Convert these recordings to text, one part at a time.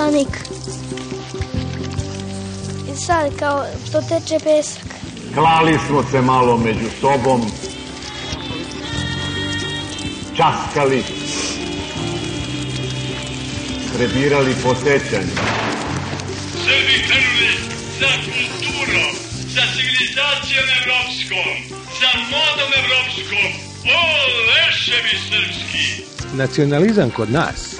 Peščanik. I sad kao što teče pesak. Klali smo se malo među sobom, časkali, prebirali po sećanju. Srbi krenuli za kulturom, za civilizacijom evropskom, za modom evropskom. O, leševi srpski! Nacionalizam kod nas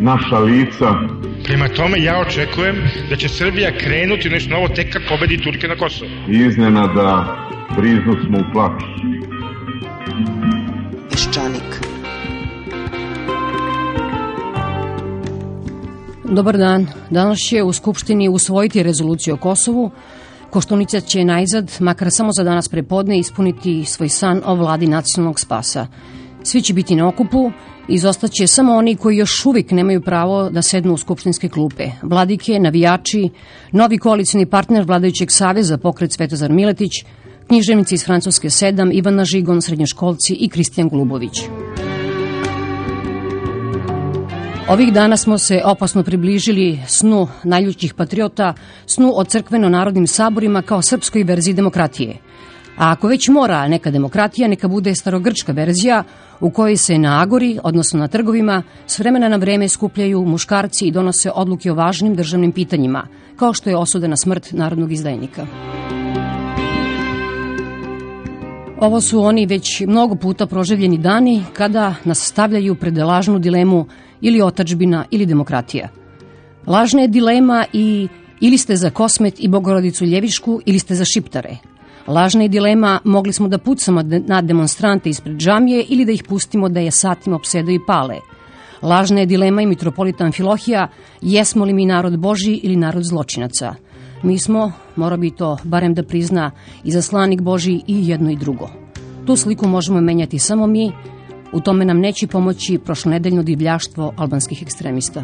naša lica. Prema tome, ja očekujem da će Srbija krenuti u nešto novo tek kad pobedi Turke na Kosovo. Iznenada priznu smo u plaću. Peščanik. Dobar dan. Danas će u Skupštini usvojiti rezoluciju o Kosovu. Koštunica će najzad, makar samo za danas prepodne, ispuniti svoj san o vladi nacionalnog spasa. Svi će biti na okupu, izostaće samo oni koji još uvijek nemaju pravo da sednu u skupštinske klupe. Vladike, navijači, novi koalicijni partner vladajućeg saveza pokret Svetozar Miletić, književnici iz Francuske 7, Ivana Žigon, srednjoškolci i Kristijan Glubović. Ovih dana smo se opasno približili snu najljućih patriota, snu o crkveno-narodnim saborima kao srpskoj verziji demokratije. A ako već mora neka demokratija, neka bude starogrčka verzija u kojoj se na agori, odnosno na trgovima, s vremena na vreme skupljaju muškarci i donose odluke o važnim državnim pitanjima, kao što je osuda na smrt narodnog izdajnika. Ovo su oni već mnogo puta proživljeni dani kada nas stavljaju pred lažnu dilemu ili otačbina ili demokratija. Lažna je dilema i ili ste za Kosmet i Bogorodicu Ljevišku ili ste za Šiptare. Lažna je dilema mogli smo da pucamo na demonstrante ispred džamije ili da ih pustimo da je satima opsedaju i pale. Lažna je dilema i mitropolita Amfilohija jesmo li mi narod Boži ili narod zločinaca. Mi smo, mora bi to barem da prizna, i zaslanik Boži i jedno i drugo. Tu sliku možemo menjati samo mi, u tome nam neće pomoći prošlonedeljno divljaštvo albanskih ekstremista.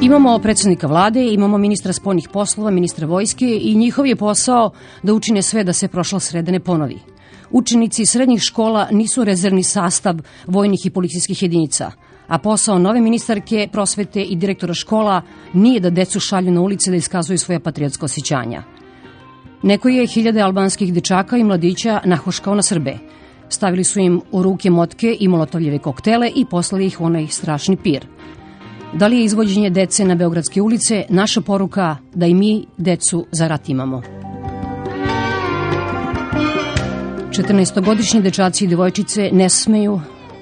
Imamo predsednika vlade, imamo ministra spoljnih poslova, ministra vojske i njihov je posao da učine sve da se prošla sreda ne ponovi. Učenici srednjih škola nisu rezervni sastav vojnih i policijskih jedinica, a posao nove ministarke prosvete i direktora škola nije da decu šalju na ulice da iskazuju svoja patriotska osjećanja. Neko je hiljade albanskih dečaka i mladića nahoškao na Srbe. Stavili su im u ruke motke i molotovljeve koktele i poslali ih u onaj strašni pir. Da li je izvođenje dece na Beogradske ulice naša poruka da i mi decu za rat imamo? 14-godišnji dečaci i devojčice ne smeju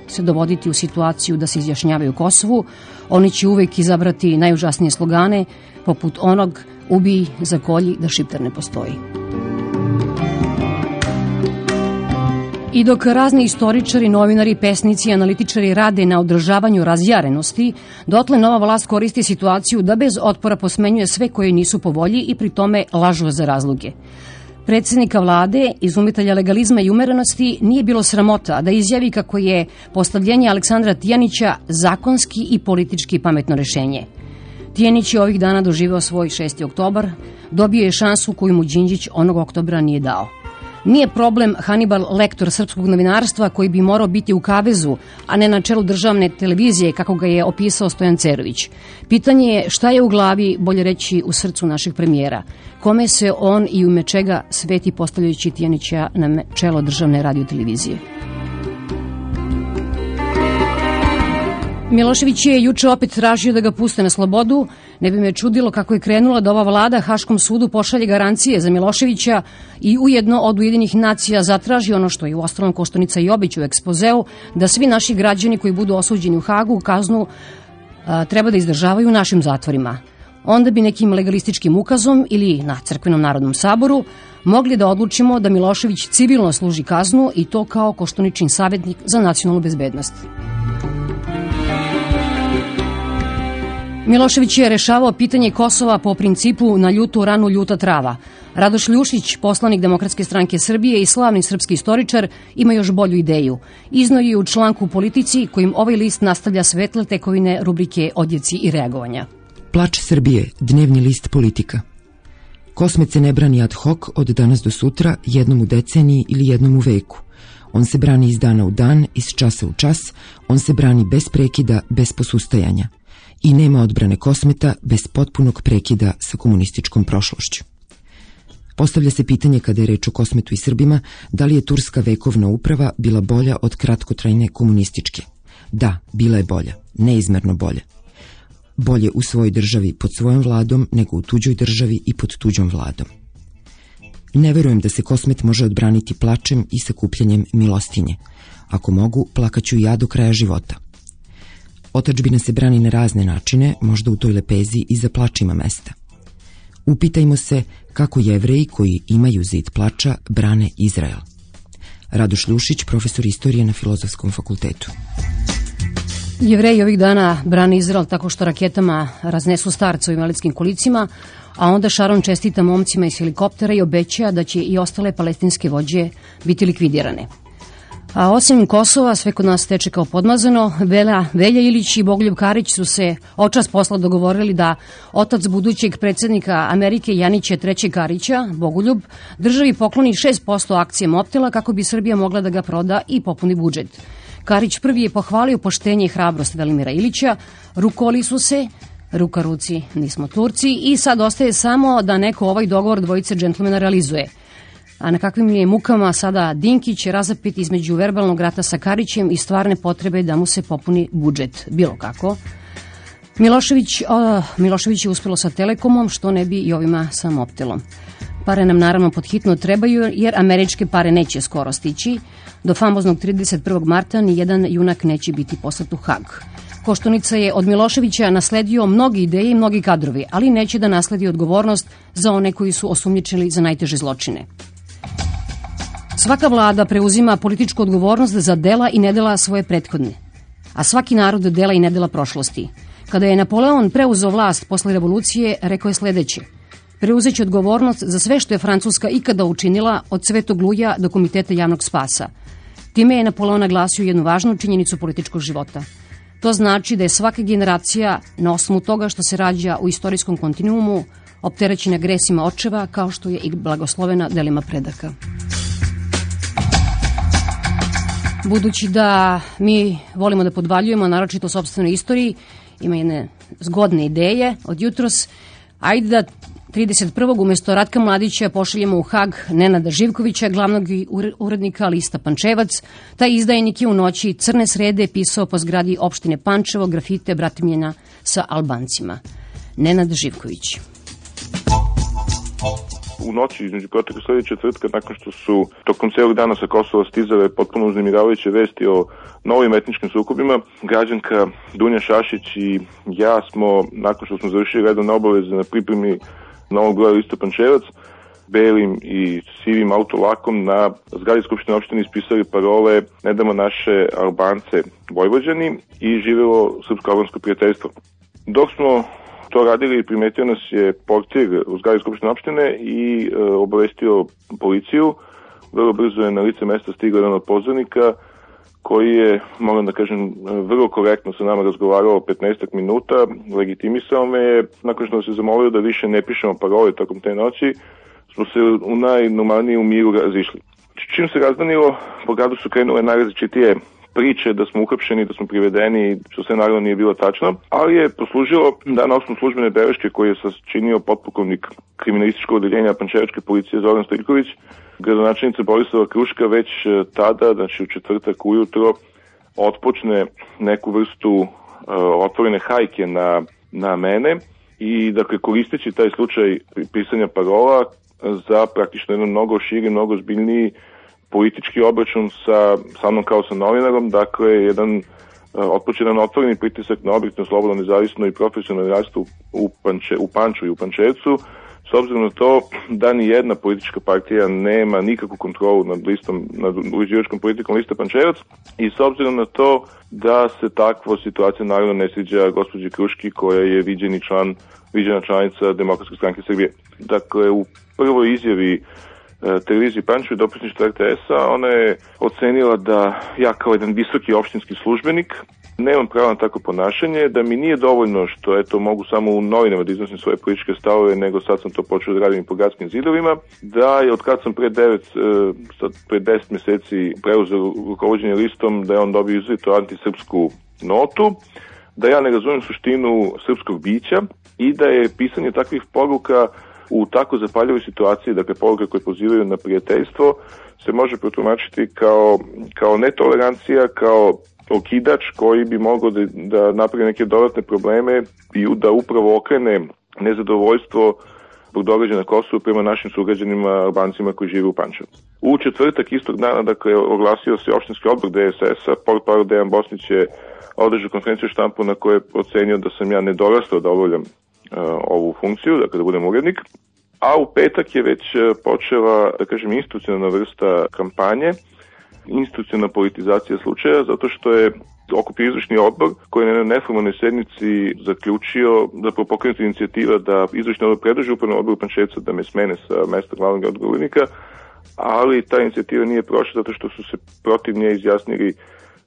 se dovoditi u situaciju da se izjašnjavaju Kosovu. Oni će uvek izabrati najužasnije slogane, poput onog ubij, zakolji, da Šiptar ne postoji. I dok razni istoričari, novinari, pesnici i analitičari rade na održavanju razjarenosti, dotle nova vlast koristi situaciju da bez otpora posmenjuje sve koji nisu po volji i pri tome lažu za razloge. Predsednika vlade, izumitelja legalizma i umerenosti, nije bilo sramota da izjavi kako je postavljenje Aleksandra Tijanića zakonski i politički pametno rešenje. Tijanić je ovih dana doživeo svoj 6. oktobar, dobio je šansu koju mu Đinđić onog oktobra nije dao. Nije problem Hannibal lektor srpskog novinarstva koji bi morao biti u kavezu, a ne na čelu državne televizije kako ga je opisao Stojan Cerović. Pitanje je šta je u glavi, bolje reći u srcu našeg premijera. Kome se on i ume čega sveti postavljajući Tijanića na čelo državne radiotelevizije. Milošević je juče opet tražio da ga puste na slobodu. Ne bi me čudilo kako je krenula da ova vlada Haškom sudu pošalje garancije za Miloševića i ujedno od Ujedinih nacija zatraži ono što je u ostalom Koštonica i obić u ekspozeu, da svi naši građani koji budu osuđeni u Hagu kaznu a, treba da izdržavaju u našim zatvorima. Onda bi nekim legalističkim ukazom ili na Crkvenom narodnom saboru mogli da odlučimo da Milošević civilno služi kaznu i to kao Koštuničin savjetnik za nacionalnu bezbednost. Milošević je rešavao pitanje Kosova po principu na ljutu ranu ljuta trava. Radoš Ljušić, poslanik Demokratske stranke Srbije i slavni srpski istoričar, ima još bolju ideju. Izno je u članku politici kojim ovaj list nastavlja svetle tekovine rubrike Odjeci i reagovanja. Plač Srbije, dnevni list politika. Kosmet se ne brani ad hoc od danas do sutra, jednom u deceniji ili jednom u veku. On se brani iz dana u dan, iz časa u čas, on se brani bez prekida, bez posustajanja i nema odbrane kosmeta bez potpunog prekida sa komunističkom prošlošću. Postavlja se pitanje kada je reč o kosmetu i Srbima, da li je turska vekovna uprava bila bolja od kratkotrajne komunističke. Da, bila je bolja, neizmerno bolja. Bolje u svojoj državi pod svojom vladom nego u tuđoj državi i pod tuđom vladom. Ne verujem da se kosmet može odbraniti plačem i sakupljanjem milostinje. Ako mogu, plakaću ja do kraja života. Otačbina se brani na razne načine, možda u toj lepezi i za plačima mesta. Upitajmo se kako jevreji koji imaju zid plača brane Izrael. Radoš Ljušić, profesor istorije na Filozofskom fakultetu. Jevreji ovih dana brane Izrael tako što raketama raznesu starce u invalidskim kolicima, a onda Šaron čestita momcima iz helikoptera i obeća da će i ostale palestinske vođe biti likvidirane. A osim Kosova, sve kod nas teče kao podmazano. Vela, Velja Ilić i Bogoljub Karić su se očas posla dogovorili da otac budućeg predsednika Amerike Janića III. Karića, Bogoljub, državi pokloni 6% akcije Moptela kako bi Srbija mogla da ga proda i popuni budžet. Karić prvi je pohvalio poštenje i hrabrost Velimira Ilića, rukoli su se, ruka ruci, nismo Turci i sad ostaje samo da neko ovaj dogovor dvojice džentlmena realizuje – a na kakvim je mukama sada Dinkić razapit između verbalnog rata sa Karićem i stvarne potrebe da mu se popuni budžet, bilo kako. Milošević, o, Milošević je uspelo sa Telekomom, što ne bi i ovima sa Moptelom. Pare nam naravno podhitno trebaju, jer američke pare neće skoro stići. Do famoznog 31. marta ni jedan junak neće biti poslat u Hag. Koštunica je od Miloševića nasledio mnogi ideje i mnogi kadrovi, ali neće da nasledi odgovornost za one koji su osumnjičili za najteže zločine. Svaka vlada preuzima političku odgovornost za dela i nedela svoje prethodne, a svaki narod dela i nedela prošlosti. Kada je Napoleon preuzeo vlast posle revolucije, rekao je sledeće. Preuzeći odgovornost za sve što je Francuska ikada učinila od Svetog Luja do Komiteta javnog spasa. Time je Napoleon naglasio jednu važnu činjenicu političkog života. To znači da je svaka generacija na osnovu toga što se rađa u istorijskom kontinuumu opterećena gresima očeva kao što je i blagoslovena delima predaka. Budući da mi volimo da podvaljujemo, naročito sobstvenoj istoriji, ima jedne zgodne ideje od jutros, ajde da 31. umesto Ratka Mladića pošaljemo u Hag Nenada Živkovića, glavnog urednika lista Pančevac. Taj izdajnik je u noći crne srede pisao po zgradi opštine Pančevo grafite bratimljena sa Albancima. Nenad Živković u noći između protekle sledeće četvrtka nakon što su tokom celog dana sa Kosova stizale potpuno uznemiravajuće vesti o novim etničkim sukobima. Građanka Dunja Šašić i ja smo, nakon što smo završili redovne obaveze na pripremi novog broja lista Pančevac, belim i sivim autolakom na zgradi Skupštine opštine ispisali parole Ne damo naše Albance Vojvođani i živelo srpsko-albansko prijateljstvo. Dok smo to radili, primetio nas je portir u zgradi Skupštine opštine i e, obavestio policiju. Vrlo brzo je na lice mesta stigao jedan od pozornika koji je, moram da kažem, vrlo korektno sa nama razgovarao 15 minuta, legitimisao me je, nakon što se zamolio da više ne pišemo parole tokom te noći, smo se u najnormalnijem miru razišli. Čim se razdanilo, po gradu su krenule najrazličitije priče da smo uhapšeni, da smo privedeni, što sve naravno nije bilo tačno, ali je poslužilo da na osnovu službene beleške koje je sačinio potpukovnik kriminalističkog odeljenja Pančevačke policije Zoran Stojković, gradonačelnica Borisova Kruška već e, tada, znači u četvrtak ujutro, otpočne neku vrstu uh, otvorene hajke na, na mene i dakle koristeći taj slučaj pisanja parola za praktično jedan mnogo širi, mnogo zbiljniji politički obračun sa, sa mnom kao sa novinarom, dakle jedan otpočetan otvoreni pritisak na objektivno, slobodno, nezavisno i profesionalno radstvo u, Panče, u Panču i u Pančevcu, s obzirom na to da ni jedna politička partija nema nikakvu kontrolu nad listom, nad uređivačkom politikom lista Pančevac i s obzirom na to da se takva situacija naravno ne sviđa gospođi Kruški koja je viđeni član, viđena članica Demokratske stranke Srbije. Dakle, u prvoj izjavi E, televiziji Pančevo i dopisništvo RTS-a, ona je ocenila da ja kao jedan visoki opštinski službenik nemam pravo na tako ponašanje, da mi nije dovoljno što eto mogu samo u novinama da iznosim svoje političke stavove, nego sad sam to počeo da radim i po gradskim zidovima, da je od kad sam pre 9, e, sad pre 10 meseci preuzeo rukovodđenje listom, da je on dobio izvito antisrpsku notu, da ja ne razumem suštinu srpskog bića i da je pisanje takvih poruka u tako zapaljivoj situaciji, dakle poruke koje pozivaju na prijateljstvo, se može protumačiti kao, kao netolerancija, kao okidač koji bi mogao da, da napravi neke dodatne probleme i da upravo okrene nezadovoljstvo zbog događaja na Kosovu prema našim sugrađanima Albancima koji žive u Pančevu. U četvrtak istog dana, dakle, oglasio se opštinski odbor DSS-a, portparol Dejan Bosnić je održao konferenciju štampu na kojoj je ocenio da sam ja nedorastao da obavljam ovu funkciju, dakle da budem urednik. A u petak je već uh, počela, da kažem, institucionalna vrsta kampanje, institucionalna politizacija slučaja, zato što je okupio izvršni odbor koji je na neformalnoj sednici zaključio da pokrenuti inicijativa da izvršni odbor predloži upravnom odboru Pančevca da me smene sa mesta glavnog odgovornika, ali ta inicijativa nije prošla zato što su se protiv nje izjasnili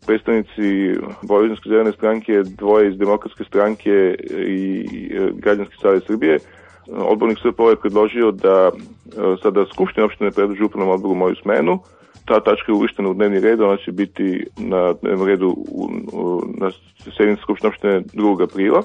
predstavnici Vojvodinske zelene stranke, dvoje iz Demokratske stranke i Građanski savjet Srbije. Odbornik SPO je predložio da e, sada Skupština opštine predloži upravnom odboru moju smenu. Ta tačka je uvištena u dnevni red, ona će biti na dnevnom redu u, u, na sednici Skupštine opštine 2. aprila.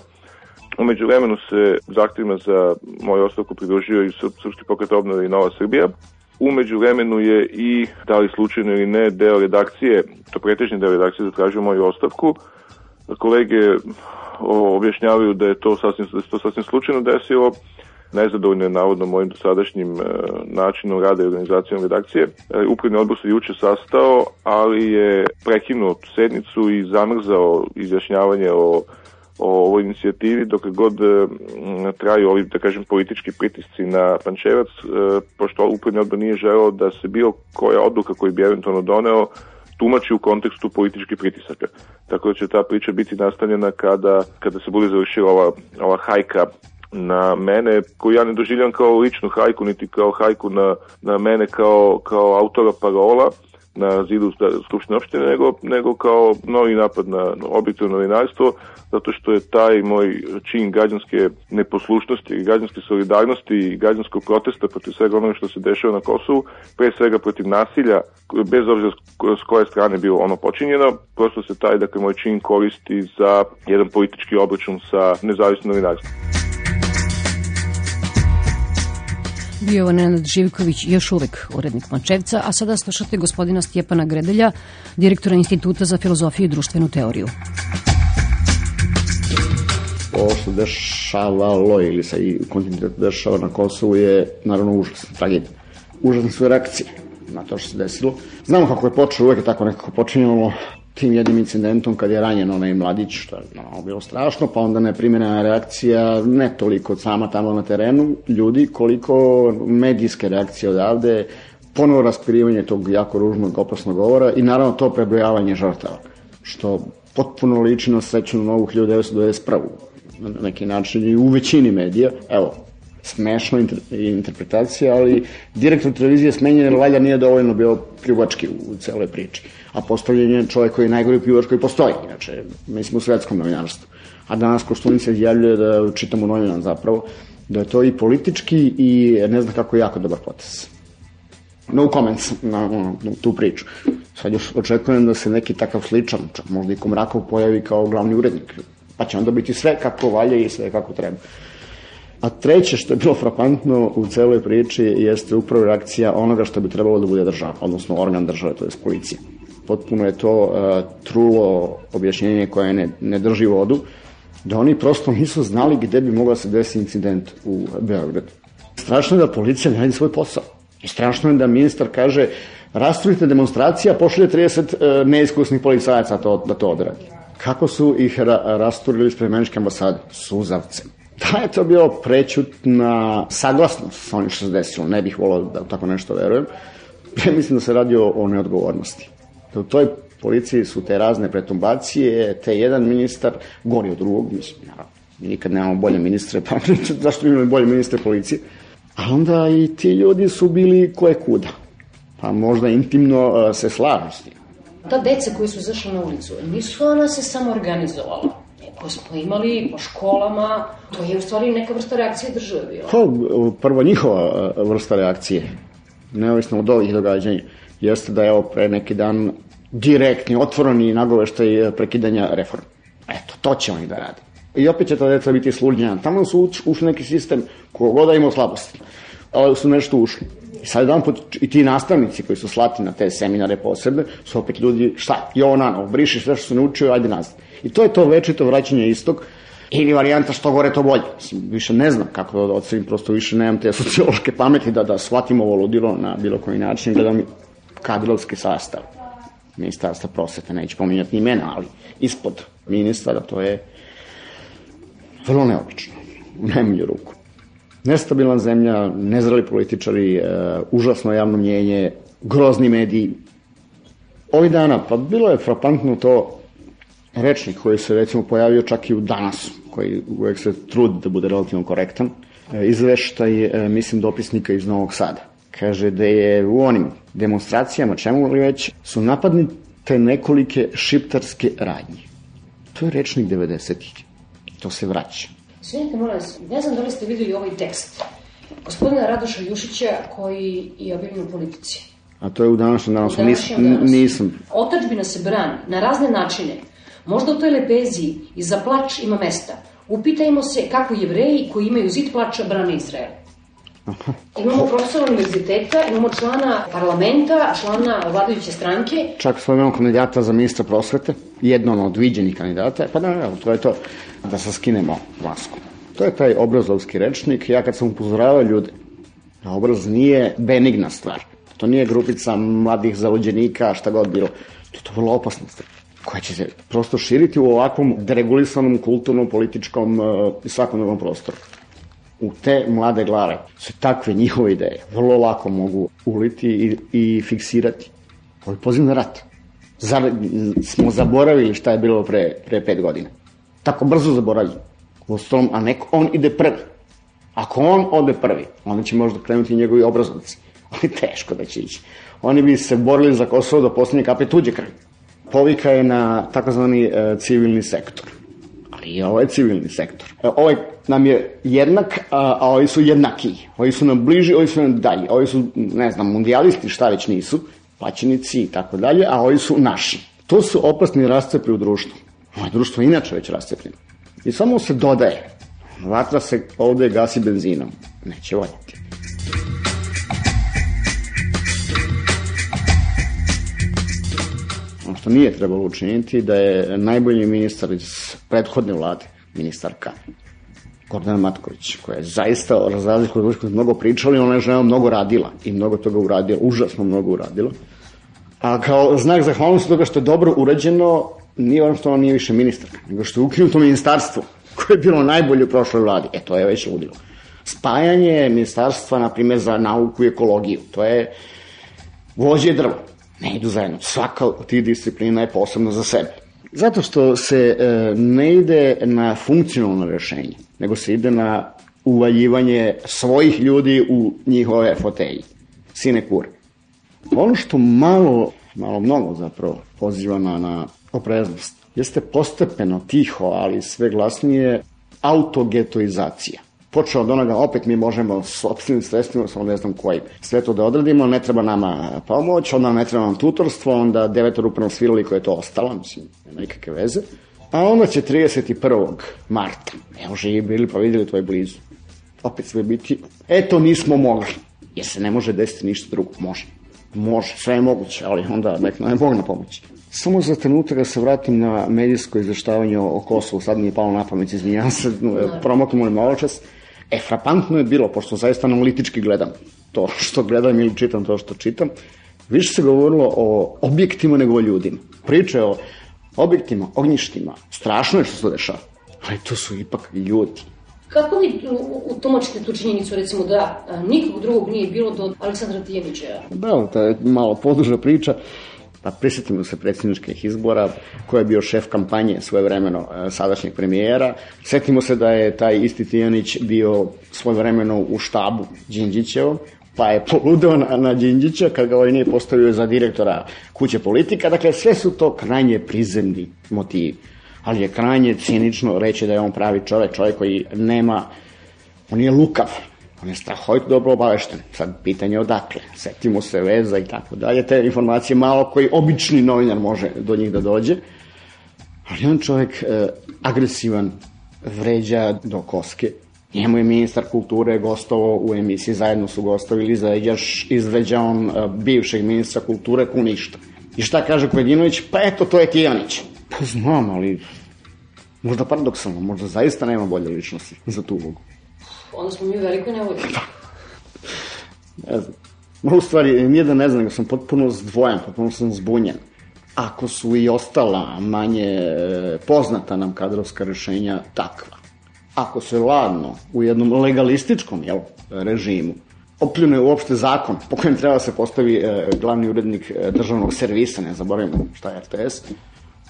Umeđu vremenu se zahtjevima za moju ostavku pridružio i Srpski pokret obnove i Nova Srbija. Umeđu vremenu je i, da li slučajno ili ne, deo redakcije, to pretežni deo redakcije zatražio moju ostavku. Kolege objašnjavaju da je to sasvim, da to sasvim slučajno desilo, nezadovoljno je navodno mojim dosadašnjim e, načinom rada i organizacijom redakcije. E, upravni odbor se juče sastao, ali je prekinuo sednicu i zamrzao izjašnjavanje o o ovoj inicijativi dok god e, traju ovi, da kažem, politički pritisci na Pančevac, e, pošto upravni odbor nije želeo da se bilo koja odluka koju bi eventualno doneo tumači u kontekstu političkih pritisaka. Tako da će ta priča biti nastavljena kada, kada se bude završila ova, ova hajka na mene, koju ja ne doživljam kao ličnu hajku, niti kao hajku na, na mene kao, kao autora parola, na zidu Skupštine opštine, nego, nego kao novi napad na objektivno novinarstvo, zato što je taj moj čin građanske neposlušnosti, građanske solidarnosti i građanskog protesta protiv svega onoga što se dešava na Kosovu, pre svega protiv nasilja, bez obzira s koje strane bilo ono počinjeno, prosto se taj, dakle, moj čin koristi za jedan politički obračun sa nezavisnim novinarstvom. Bio je Nenad Živković još uvek urednik Mančevca, a sada slušate gospodina Stjepana Gredelja, direktora Instituta za filozofiju i društvenu teoriju. Ovo što dešavalo ili se i kontinuitet dešava na Kosovu je naravno užasna tragedija. Užasne su reakcije na to što se desilo. Znamo kako je počelo, uvek je tako nekako počinjalo tim jednim incidentom kad je ranjen onaj mladić, što je no, bilo strašno, pa onda neprimjerena reakcija, ne toliko sama tamo na terenu ljudi, koliko medijske reakcije odavde, ponovo raspirivanje tog jako ružnog, opasnog govora i naravno to prebrojavanje žrtava, što potpuno liči na srećenu novu 1991. Na neki način i u većini medija, evo, smešna inter, interpretacija, ali direktor televizije smenjen jer valjda nije dovoljno bio pljuvački u celoj priči. A postavljen je čovjek koji je najgori pljuvač koji postoji, inače, mislim u svetskom novinarstvu. A danas Koštunica izjavljuje da čitamo novinan zapravo, da je to i politički i ne znam kako jako dobar potes. no comments na, na, na tu priču. Sad još očekujem da se neki takav sličan, čak možda i Komrakov pojavi kao glavni urednik, pa će onda biti sve kako valje i sve kako treba. A treće što je bilo frapantno u celoj priči jeste upravo reakcija onoga što bi trebalo da bude država, odnosno organ države, to je policija. Potpuno je to uh, trulo objašnjenje koje ne, ne drži vodu, da oni prosto nisu znali gde bi mogla se desiti incident u Beogradu. Strašno je da policija ne radi svoj posao. I strašno je da ministar kaže rasturite demonstracija, pošalje 30 uh, neiskusnih policajaca to, da to odradi. Kako su ih ra rasturili s američke ambasade? Suzavcem. Da je to bio prećutna saglasnost sa onim što se desilo. Ne bih volao da tako nešto verujem. Ja mislim da se radi o, o neodgovornosti. Da u toj policiji su te razne pretumbacije, te jedan ministar gori od drugog, mislim, naravno. Mi nikad nemamo bolje ministre, pa zašto imamo bolje ministre policije? A onda i ti ljudi su bili koje kuda. Pa možda intimno uh, se slažu s tim. Ta deca koji su zašla na ulicu, nisu ona se samo organizovala koje smo imali po školama, to je u stvari neka vrsta reakcije države bila. Pa, prvo njihova vrsta reakcije, neovisno od ovih događanja, jeste da je ovo pre neki dan direktni, otvoreni nagoveštaj prekidanja reforma. Eto, to će oni da rade. I opet će ta deca biti sluđena. Tamo su ušli neki sistem kogoda da imao slabosti, ali su nešto ušli. I sad jedan put i ti nastavnici koji su slati na te seminare posebne, su opet ljudi, šta, ovo nano, briši sve što su naučio, ajde nazad. I to je to večito vraćanje istog, ili varijanta što gore to bolje. Mislim, više ne znam kako da ocenim, prosto više nemam te sociološke pameti da, da shvatim ovo ludilo na bilo koji način, gledam kadrovski sastav ministarstva prosvete, neću pominjati ni imena, ali ispod ministara to je vrlo neobično, u najmanju ruku. Nestabilna zemlja, nezrali političari, uh, užasno javno mnjenje, grozni mediji. Ovih dana, pa bilo je frapantno to rečnik koji se recimo pojavio čak i u danas, koji uvek se trudi da bude relativno korektan, e, izveštaj, e, mislim, dopisnika iz Novog Sada. Kaže da je u onim demonstracijama, čemu li već, su napadnite nekolike šiptarske radnje. To je rečnik 90-ih. To se vraća. Svijenite, moram vas, ne znam da li ste videli ovaj tekst. Gospodina Radoša Jušića koji je objavljen u politici. A to je u današnjem danasu, nisam, nisam. Otačbina se brani na razne načine. Možda u toj lepeziji i za plač ima mesta. Upitajmo se kako jevreji koji imaju zid plača brane Izrael. Imamo profesora univerziteta, imamo člana parlamenta, člana vladajuće stranke. Čak imamo kandidata za ministra prosvete, jedno od viđenih kandidata, pa da, to je to, da se skinemo masku. To je taj obrazovski rečnik, ja kad sam upozoravao ljude, obraz nije benigna stvar. To nije grupica mladih zalođenika, šta god bilo. To je to vrlo opasna stvar koja će se prosto širiti u ovakvom deregulisanom, kulturnom, političkom uh, i svakom drugom prostoru. U te mlade glave se takve njihove ideje vrlo lako mogu uliti i, i fiksirati. Ovo je poziv na rat. Zar smo zaboravili šta je bilo pre, pre pet godina. Tako brzo zaboravili. Uostalom, a neko, on ide prvi. Ako on ode prvi, onda će možda krenuti njegovi obrazovnici. Ali teško da će ići. Oni bi se borili za Kosovo do poslednje kape tuđe krvi povika je na takozvani e, civilni sektor. Ali ovo je civilni sektor. E, ovaj nam je jednak, a, a ovi su jednaki. Ovi su nam bliži, ovi su nam dalje. Ovi su, ne znam, mundialisti, šta već nisu, plaćenici i tako dalje, a ovi su naši. To su opasni rascepi u društvu. Ovo društvo je inače već rascepljeno. I samo se dodaje. Vatra se ovde gasi benzinom. Neće voljeti. Što nije trebalo učiniti, da je najbolji ministar iz prethodne vlade, ministarka Gordana Matković, koja je zaista za razliku od mnogo pričala i ona je žena mnogo radila i mnogo toga uradila, užasno mnogo uradila. A kao znak zahvalnosti toga što je dobro urađeno, nije ono što ona nije više ministar, nego što je ukinuto ministarstvo koje je bilo najbolje u prošloj vladi. E, to je već ludilo. Spajanje ministarstva, na primjer, za nauku i ekologiju, to je vođe drva ne idu zajedno. Svaka od tih disciplina je posebno za sebe. Zato što se e, ne ide na funkcionalno rešenje, nego se ide na uvaljivanje svojih ljudi u njihove fotelji. Sinekure. Ono što malo, malo mnogo zapravo poziva na, na opreznost, jeste postepeno, tiho, ali sve glasnije autogetoizacija. Počeo od onoga, opet mi možemo s opstivnim sredstvima, samo ne znam koji, sve to da odradimo, ne treba nama pomoć, onda ne treba nam tutorstvo, onda devetor upravno svirali koje je to ostala, mislim, nema nikakve veze. A onda će 31. marta, evo živi bili pa videli, to je blizu. Opet sve biti, eto nismo mogli, jer se ne može desiti ništa drugo, može. Može, sve je moguće, ali onda nek nam je Bog na pomoći. Samo za trenutak da se vratim na medijsko izveštavanje o Kosovu, sad mi je palo na pamet, izvinjam se, promoknemo li malo čas. E, frapantno je bilo, pošto zaista analitički gledam to što gledam ili čitam to što čitam, više se govorilo o objektima nego o ljudima. Priče o objektima, ognjištima, strašno je što se dešava, ali to su ipak ljudi. Kako vi utomačite tu činjenicu, recimo, da nikog drugog nije bilo do Aleksandra Tijemića? Da, to je malo poduža priča. Pa prisjetimo se predsjedničkih izbora, ko je bio šef kampanje svoje vremeno sadašnjeg premijera. Sjetimo se da je taj isti Tijanić bio svoje vremeno u štabu Đinđićevom, pa je poludeo na, na Đinđića kad ga ovaj nije postavio za direktora kuće politika. Dakle, sve su to krajnje prizemni motivi. Ali je krajnje cinično reći da je on pravi čovek, čovek koji nema, on je lukav, on je strahovito dobro obavešten. Sad pitanje odakle, setimo se veza i tako dalje, te informacije malo koji obični novinar može do njih da dođe. Ali on čovek e, agresivan, vređa do koske. Njemu je ministar kulture gostovao u emisiji, zajedno su gostovili, zajedjaš izvređa on e, bivšeg ministra kulture ku ništa. I šta kaže Pojedinović? Pa eto, to je Tijanić. Pa znam, ali možda paradoksalno, možda zaista nema bolje ličnosti za tu ulogu. Onda smo mi u velikoj nevolji. ne znam. U stvari, nije da ne znam, sam potpuno zdvojen, potpuno sam zbunjen. Ako su i ostala manje e, poznata nam kadrovska rešenja takva, ako se ladno u jednom legalističkom jel, režimu opljune uopšte zakon po kojem treba se postavi e, glavni urednik e, državnog servisa, ne zaboravimo šta je RTS,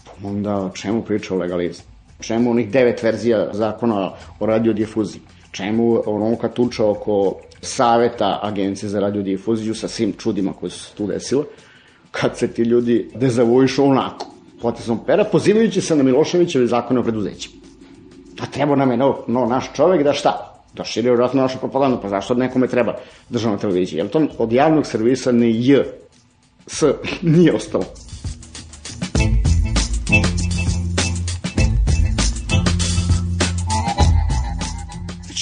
pa onda čemu priča o legalizmu? Čemu onih devet verzija zakona o radiodifuziji? Čemu onoga tuča oko saveta Agencije za radiodifuziju sa svim čudima koje su se tu desile, kad se ti ljudi dezavuišu onako, potezom pera, pozivajući se na Miloševićevi zakone o preduzećima. A treba nam je no, no, naš čovek da šta? Da širi vratno našu propagandu, pa zašto nekome treba državna televizija? Jel to od javnog servisa ni J, S nije ostalo?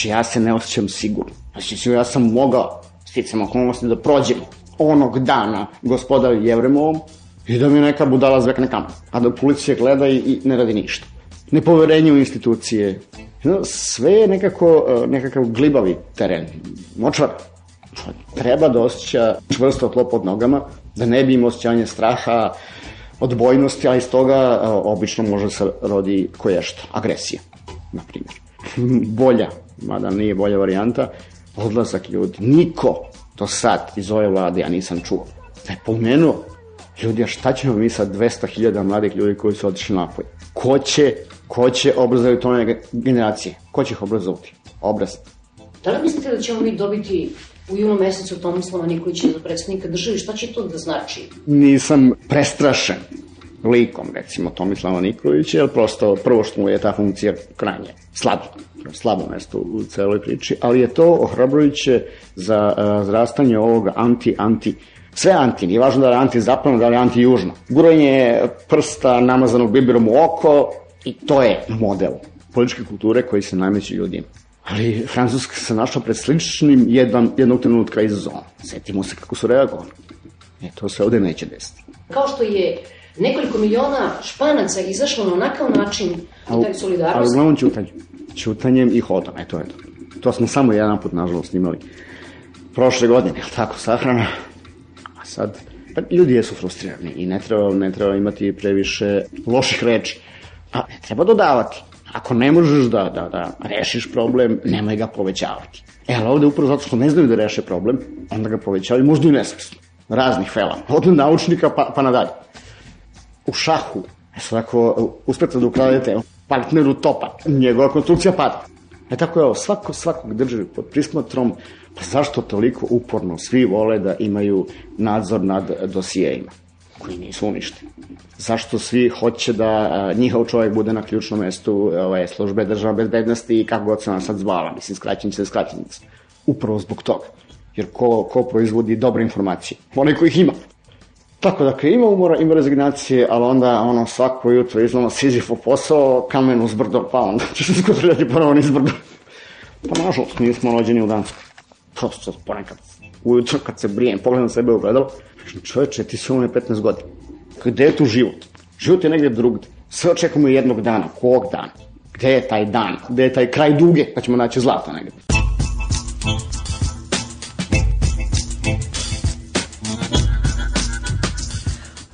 Znači, ja se ne osjećam sigurno. Znači, ja sam mogao, sticam okolnosti, da prođem onog dana gospoda Jevremovom i da mi neka budala zvekne kamen. A da policija gleda i, i ne radi ništa. Nepoverenje u institucije. Sve je nekako, nekakav glibavi teren. Močvar. Treba da osjeća čvrsto tlo pod nogama, da ne bi imao osjećanje straha, odbojnosti, a iz toga obično može se rodi koješto. Agresija, na primjer. Bolja mada nije bolja varijanta, odlazak ljudi. Niko do sad iz ove vlade ja nisam čuo. Da je pomenuo, ljudi, a šta ćemo mi sa 200.000 mladih ljudi koji su otišli napoj? Ko će, ko će obrazovati one generacije? Ko će ih obrazovati? Obraz. Da li mislite da ćemo mi dobiti u junu mesecu Tomislava Nikolića za predsednika države? Šta će to da znači? Nisam prestrašen likom, recimo, Tomislava Nikolića, jer prosto prvo što mu je ta funkcija krajnje slabo, slabo mesto u celoj priči, ali je to ohrabrujuće za uh, zrastanje ovog anti-anti Sve anti, nije važno da je anti zapadno, da je anti južno. Guranje prsta namazanog biberom u oko i to je model političke kulture koji se nameće ljudima. Ali Francuska se našla pred sličnim jedan, jednog trenutka izazovom. Setimo se kako su reagovali. E, to se ovde neće desiti. Kao što je nekoliko miliona španaca izašlo na onakav način i taj solidarnost. Ali uglavnom ćutanjem. Ćutanjem i hodom, eto, eto. To smo samo jedan put, nažalost, imali prošle godine, tako, sahrana. A sad, pa ljudi jesu frustrirani i ne treba, ne treba imati previše loših reči. A ne treba dodavati. Ako ne možeš da, da, da rešiš problem, nemoj ga povećavati. E, ali ovde upravo zato što ne znaju da reše problem, onda ga povećavaju, možda i nesvesno. Raznih fela. Od naučnika pa, pa nadalje u šahu, e sad ako uspete da ukradete partneru topa, njegova konstrukcija pada. E tako je ovo, svako, svakog drži pod prismatrom, pa zašto toliko uporno svi vole da imaju nadzor nad dosijejima? koji nisu uništeni. Zašto svi hoće da a, njihov čovjek bude na ključnom mestu ove, službe država bezbednosti i kako god se ona sad zvala, mislim, skraćenica, skraćenica. Upravo zbog toga. Jer ko, ko proizvodi dobre informacije? Onaj ko ih ima. Tako da, ima umora, ima rezignacije, ali onda ono svako jutro izloma Sizifov posao, kamen uz brdo, pa onda će se skutrijati ponovo niz brdo. Pa nažalost, nismo rođeni u Danskoj. Prosto ponekad ujutro kad se brijem, pogledam sebe u gledalo, čoveče, ti umre 15 godina. Gde je tu život? Život je negde drugde. Sve očekujemo jednog dana. Kog dana? Gde je taj dan? Gde je taj kraj duge? Pa ćemo naći zlato negde.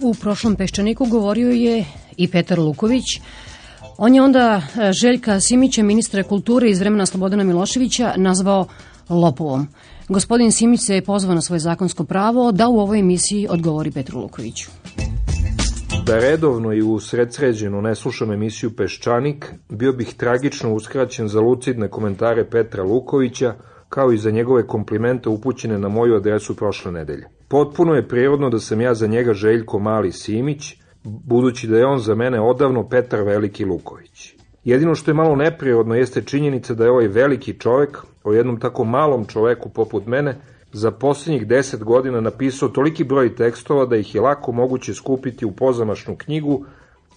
U prošlom Peščaniku govorio je i Petar Luković. On je onda e, Željka Simića, ministra kulture iz vremena Slobodana Miloševića, nazvao lopovom. Gospodin Simić se je pozvao na svoje zakonsko pravo da u ovoj emisiji odgovori Petru Lukoviću. Da redovno i u sredsređenu ne slušam emisiju Peščanik, bio bih tragično uskraćen za lucidne komentare Petra Lukovića, kao i za njegove komplimente upućene na moju adresu prošle nedelje. Potpuno je prirodno da sam ja za njega Željko Mali Simić, budući da je on za mene odavno Petar Veliki Luković. Jedino što je malo neprirodno jeste činjenica da je ovaj veliki čovek, o jednom tako malom čoveku poput mene, za posljednjih deset godina napisao toliki broj tekstova da ih je lako moguće skupiti u pozamašnu knjigu,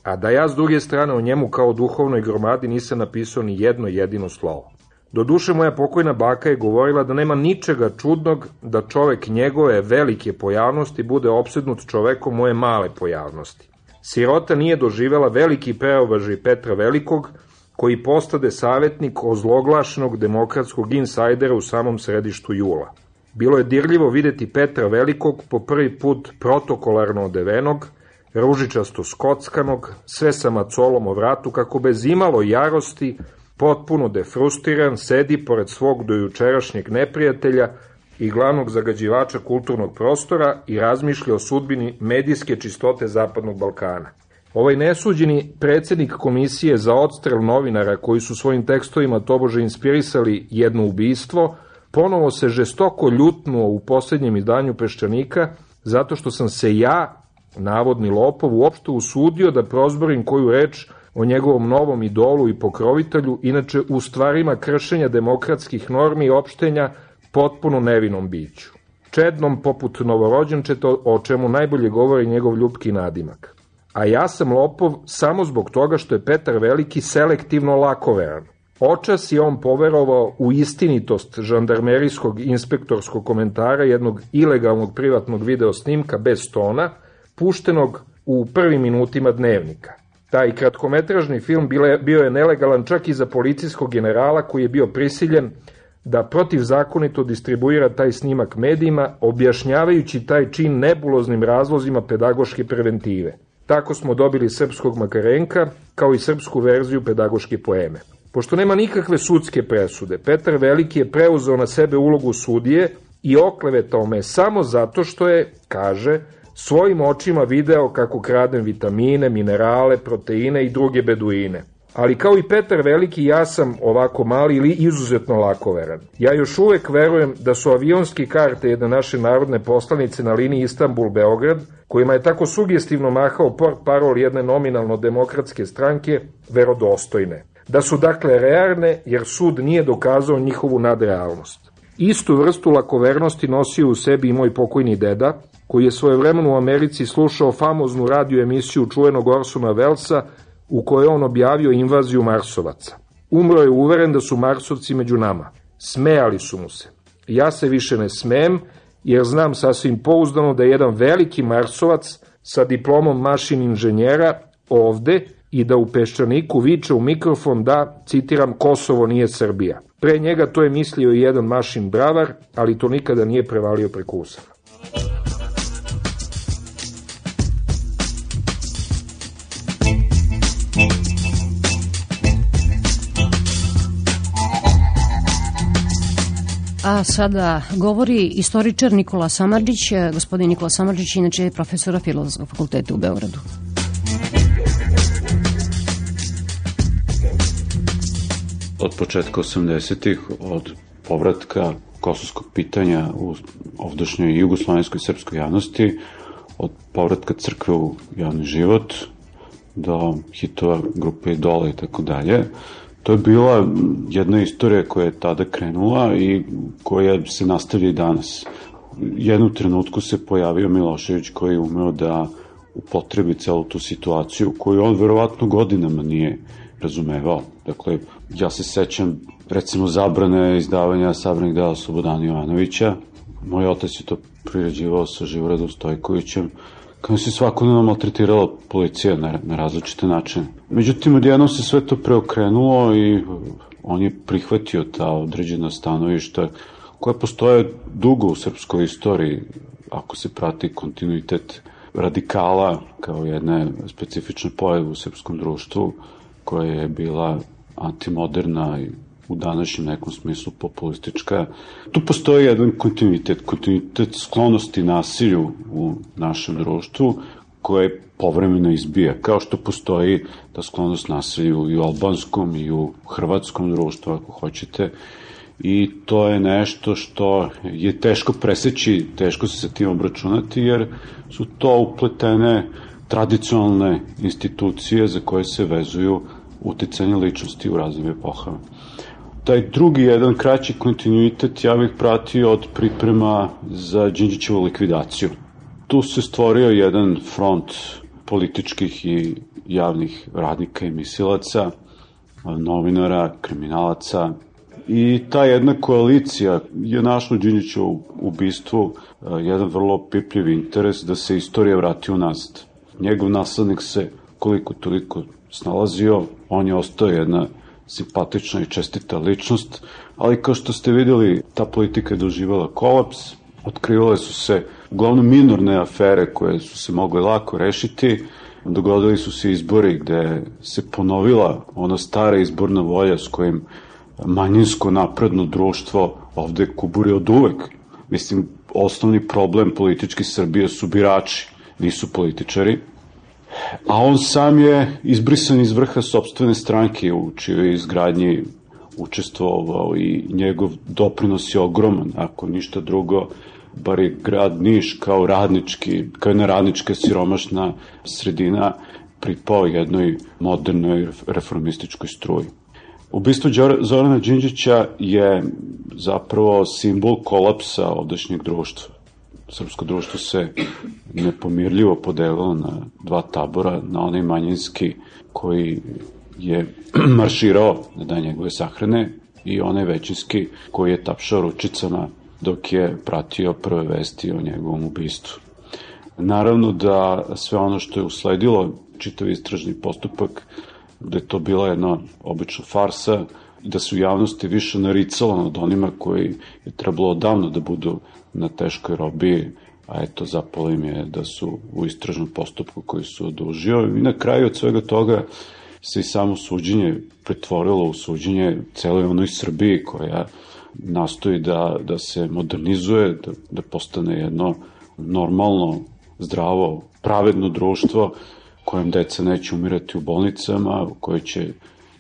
a da ja s druge strane o njemu kao duhovnoj gromadi nisam napisao ni jedno jedino slovo. Do duše moja pokojna baka je govorila da nema ničega čudnog da čovek njegove velike pojavnosti bude opsednut čovekom moje male pojavnosti. Sirota nije doživela veliki preobražaj Petra Velikog, koji postade savjetnik ozloglašenog demokratskog insajdera u samom središtu jula. Bilo je dirljivo videti Petra Velikog po prvi put protokolarno odevenog, ružičasto skockanog, sve sa macolom o vratu, kako bez imalo jarosti, potpuno defrustiran, sedi pored svog dojučerašnjeg neprijatelja i glavnog zagađivača kulturnog prostora i razmišlja o sudbini medijske čistote Zapadnog Balkana. Ovaj nesuđeni predsednik komisije za odstrel novinara koji su svojim tekstovima tobože inspirisali jedno ubistvo, ponovo se žestoko ljutnuo u poslednjem izdanju Peščanika zato što sam se ja, navodni lopov, uopšte usudio da prozborim koju reč o njegovom novom idolu i pokrovitelju, inače u stvarima kršenja demokratskih normi i opštenja potpuno nevinom biću. Čednom poput novorođenčeta, o čemu najbolje govori njegov ljubki nadimak. A ja sam lopov samo zbog toga što je Petar Veliki selektivno lakoveran. Očas je on poverovao u istinitost žandarmerijskog inspektorskog komentara jednog ilegalnog privatnog video snimka bez tona, puštenog u prvim minutima dnevnika. Taj kratkometražni film bio je nelegalan čak i za policijskog generala koji je bio prisiljen da protivzakonito distribuira taj snimak medijima, objašnjavajući taj čin nebuloznim razlozima pedagoške preventive. Tako smo dobili srpskog Makarenka, kao i srpsku verziju pedagoške poeme. Pošto nema nikakve sudske presude, Petar Veliki je preuzeo na sebe ulogu sudije i oklevetao me samo zato što je, kaže, svojim očima video kako kradem vitamine, minerale, proteine i druge beduine. Ali kao i Petar Veliki, ja sam ovako mali ili izuzetno lakoveran. Ja još uvek verujem da su avionski karte jedne naše narodne poslanice na liniji Istanbul-Beograd, kojima je tako sugestivno mahao port parol jedne nominalno demokratske stranke, verodostojne. Da su dakle realne, jer sud nije dokazao njihovu nadrealnost. Istu vrstu lakovernosti nosio u sebi i moj pokojni deda, koji je svoje vremenu u Americi slušao famoznu radio emisiju čuvenog Orsona Velsa u kojoj on objavio invaziju Marsovaca. Umro je uveren da su Marsovci među nama. Smejali su mu se. Ja se više ne smem, jer znam sasvim pouzdano da je jedan veliki Marsovac sa diplomom mašin inženjera ovde i da u Peščaniku viče u mikrofon da, citiram, Kosovo nije Srbija. Pre njega to je mislio i jedan mašin bravar, ali to nikada nije prevalio preko usana. A sada govori istoričar Nikola Samarđić. Gospodin Nikola Samarđić inače je profesora Filozofskog fakulteta u Beogradu. Od početka 80-ih, od povratka kosovskog pitanja u ovdašnjoj jugoslovenskoj srpskoj javnosti, od povratka crkve u javni život do hitova grupe Idola i tako dalje. To je bila jedna istorija koja je tada krenula i koja se nastavlja i danas. Jednu trenutku se pojavio Milošević koji je umeo da upotrebi celu tu situaciju koju on verovatno godinama nije razumevao. Dakle, ja se sećam recimo zabrane izdavanja sabranih dela Slobodana Jovanovića. Moj otac je to priređivao sa Živoradom Stojkovićem kao se svakodnevno maltretirala policija na, na različite načine. Međutim, odjednom se sve to preokrenulo i on je prihvatio ta određena stanovišta koja postoje dugo u srpskoj istoriji, ako se prati kontinuitet radikala kao jedne specifične pojave u srpskom društvu, koja je bila antimoderna i u današnjem nekom smislu populistička. Tu postoji jedan kontinuitet, kontinuitet sklonosti nasilju u našem društvu koje povremeno izbija, kao što postoji ta sklonost nasilju i u albanskom i u hrvatskom društvu, ako hoćete, i to je nešto što je teško preseći, teško se sa tim obračunati, jer su to upletene tradicionalne institucije za koje se vezuju uticanje ličnosti u raznim epohama. Taj drugi jedan kraći kontinuitet ja bih pratio od priprema za Đinđićevu likvidaciju. Tu se stvorio jedan front političkih i javnih radnika i misilaca, novinara, kriminalaca, I ta jedna koalicija je našla Đinđićevu ubistvu jedan vrlo pipljiv interes da se istorija vrati u nazad. Njegov naslednik se koliko toliko snalazio, on je ostao jedna simpatična i čestita ličnost, ali kao što ste videli, ta politika je doživala kolaps, otkrivale su se uglavnom minorne afere koje su se mogle lako rešiti, dogodili su se izbori gde se ponovila ona stara izborna volja s kojim manjinsko napredno društvo ovde kuburi od uvek. Mislim, osnovni problem politički Srbije su birači, nisu političari. A on sam je izbrisan iz vrha sobstvene stranke u čijoj izgradnji učestvovao i njegov doprinos je ogroman, ako ništa drugo, bar je grad Niš kao radnički, kao jedna radnička siromašna sredina pripao jednoj modernoj reformističkoj struji. Ubistvo Zorana Đinđića je zapravo simbol kolapsa ovdašnjeg društva. Srpsko društvo se nepomirljivo podelilo na dva tabora, na onaj manjinski koji je marširao na dan njegove sahrane i onaj većinski koji je tapšao ručicama dok je pratio prve vesti o njegovom ubistvu. Naravno da sve ono što je usledilo, čitav istražni postupak, da je to bila jedna obična farsa da su javnosti više naricala nad onima koji je trebalo odavno da budu na teškoj robiji, a eto zapalo im je da su u istražnom postupku koji su odužio. I na kraju od svega toga se i samo suđenje pretvorilo u suđenje celoj onoj Srbiji koja nastoji da, da se modernizuje, da, da postane jedno normalno, zdravo, pravedno društvo kojem deca neće umirati u bolnicama, u kojoj će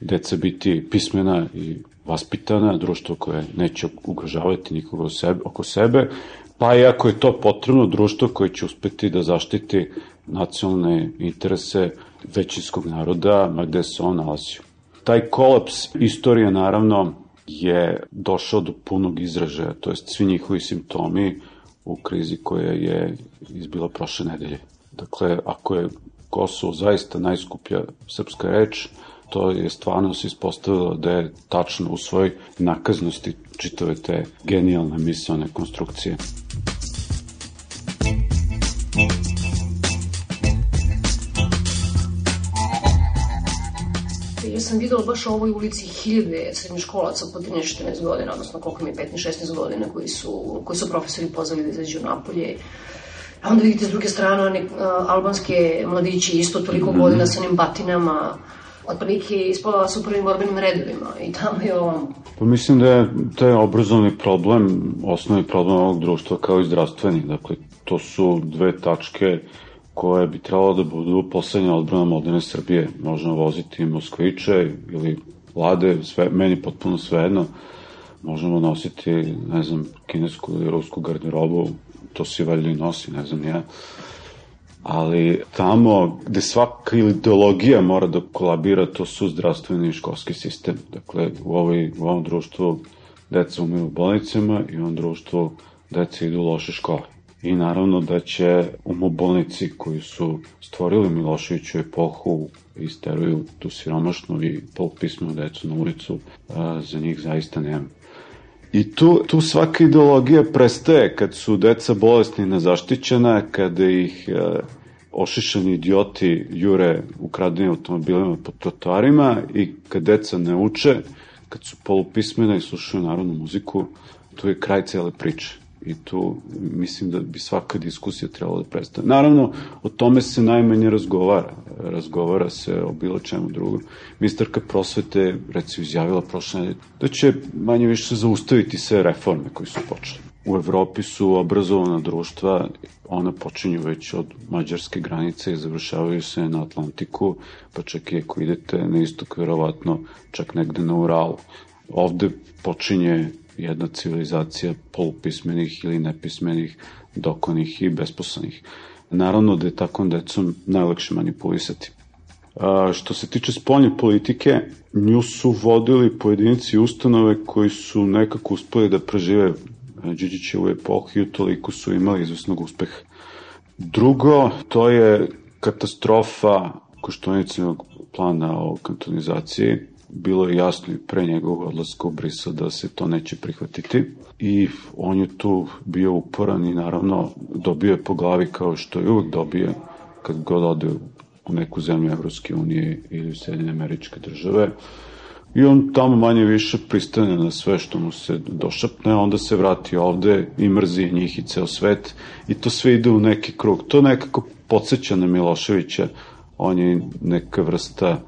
deca biti pismena i vaspitana, društvo koje neće ugrožavati nikoga sebe, oko sebe, pa i ako je to potrebno, društvo koje će uspeti da zaštiti nacionalne interese većinskog naroda, ma gde se on nalazio. Taj kolaps istorije, naravno, je došao do punog izražaja, to jest svi njihovi simptomi u krizi koja je izbila prošle nedelje. Dakle, ako je Kosovo zaista najskuplja srpska reč, to je stvarno se ispostavilo da je tačno u svojoj nakaznosti čitave te genijalne misalne konstrukcije. Ja sam videla baš u ovoj ulici hiljade srednjoškolaca po 13-14 godina, odnosno koliko mi je 15-16 godina, koji su, koji su profesori pozvali da izađu napolje A onda vidite s druge strane one uh, albanske mladići isto toliko -hmm. godina sa onim batinama, otprilike ispala su prvim borbenim redovima i tamo je ovom. Pa mislim da je taj obrazovni problem, osnovni problem ovog društva kao i zdravstveni. Dakle, to su dve tačke koje bi trebalo da budu poslednja odbrana moderne Srbije. Možemo voziti Moskviće ili Lade, sve, meni potpuno svejedno. Možemo nositi, ne znam, kinesku ili rusku garderobu, to se valjda i nosi, ne znam ja. Ali tamo gde svaka ideologija mora da kolabira, to su zdravstveni i školski sistem. Dakle, u, ovoj, u ovom društvu deca umiru u bolnicama i u ovom društvu deca idu u loše škole. I naravno da će umobolnici koji su stvorili Miloševiću epohu isteruju tu siromašnu i polupismenu decu na ulicu, za njih zaista nema. I tu, tu svaka ideologija prestaje kad su deca bolesni nezaštićena, kada ih e, ošišani idioti jure ukradenim automobilima po trotoarima i kad deca ne uče, kad su polupismena i slušaju narodnu muziku, tu je kraj cele priče i tu mislim da bi svaka diskusija trebala da prestane. Naravno, o tome se najmanje razgovara. Razgovara se o bilo čemu drugom. Ministarka prosvete, recimo, izjavila prošle nedelje da će manje više zaustaviti sve reforme koji su počeli. U Evropi su obrazovana društva, ona počinju već od mađarske granice i završavaju se na Atlantiku, pa čak i ako idete na istok, verovatno čak negde na Uralu. Ovde počinje jedna civilizacija polupismenih ili nepismenih, dokonih i besposlenih. Naravno da je takvom decom najlakše manipulisati. A, što se tiče spoljne politike, nju su vodili pojedinci ustanove koji su nekako uspeli da prežive Điđićevu epohu i toliko su imali izvesnog uspeha. Drugo, to je katastrofa koštonicevog plana o kantonizaciji bilo je jasno i pre njegovog odlaska u Brisel da se to neće prihvatiti i on je tu bio uporan i naravno dobio je po glavi kao što je uvek dobije kad god ode u neku zemlju Evropske unije ili u Sjedine američke države i on tamo manje više pristane na sve što mu se došapne, onda se vrati ovde i mrzi njih i ceo svet i to sve ide u neki krug. To nekako podsjeća na Miloševića, on je neka vrsta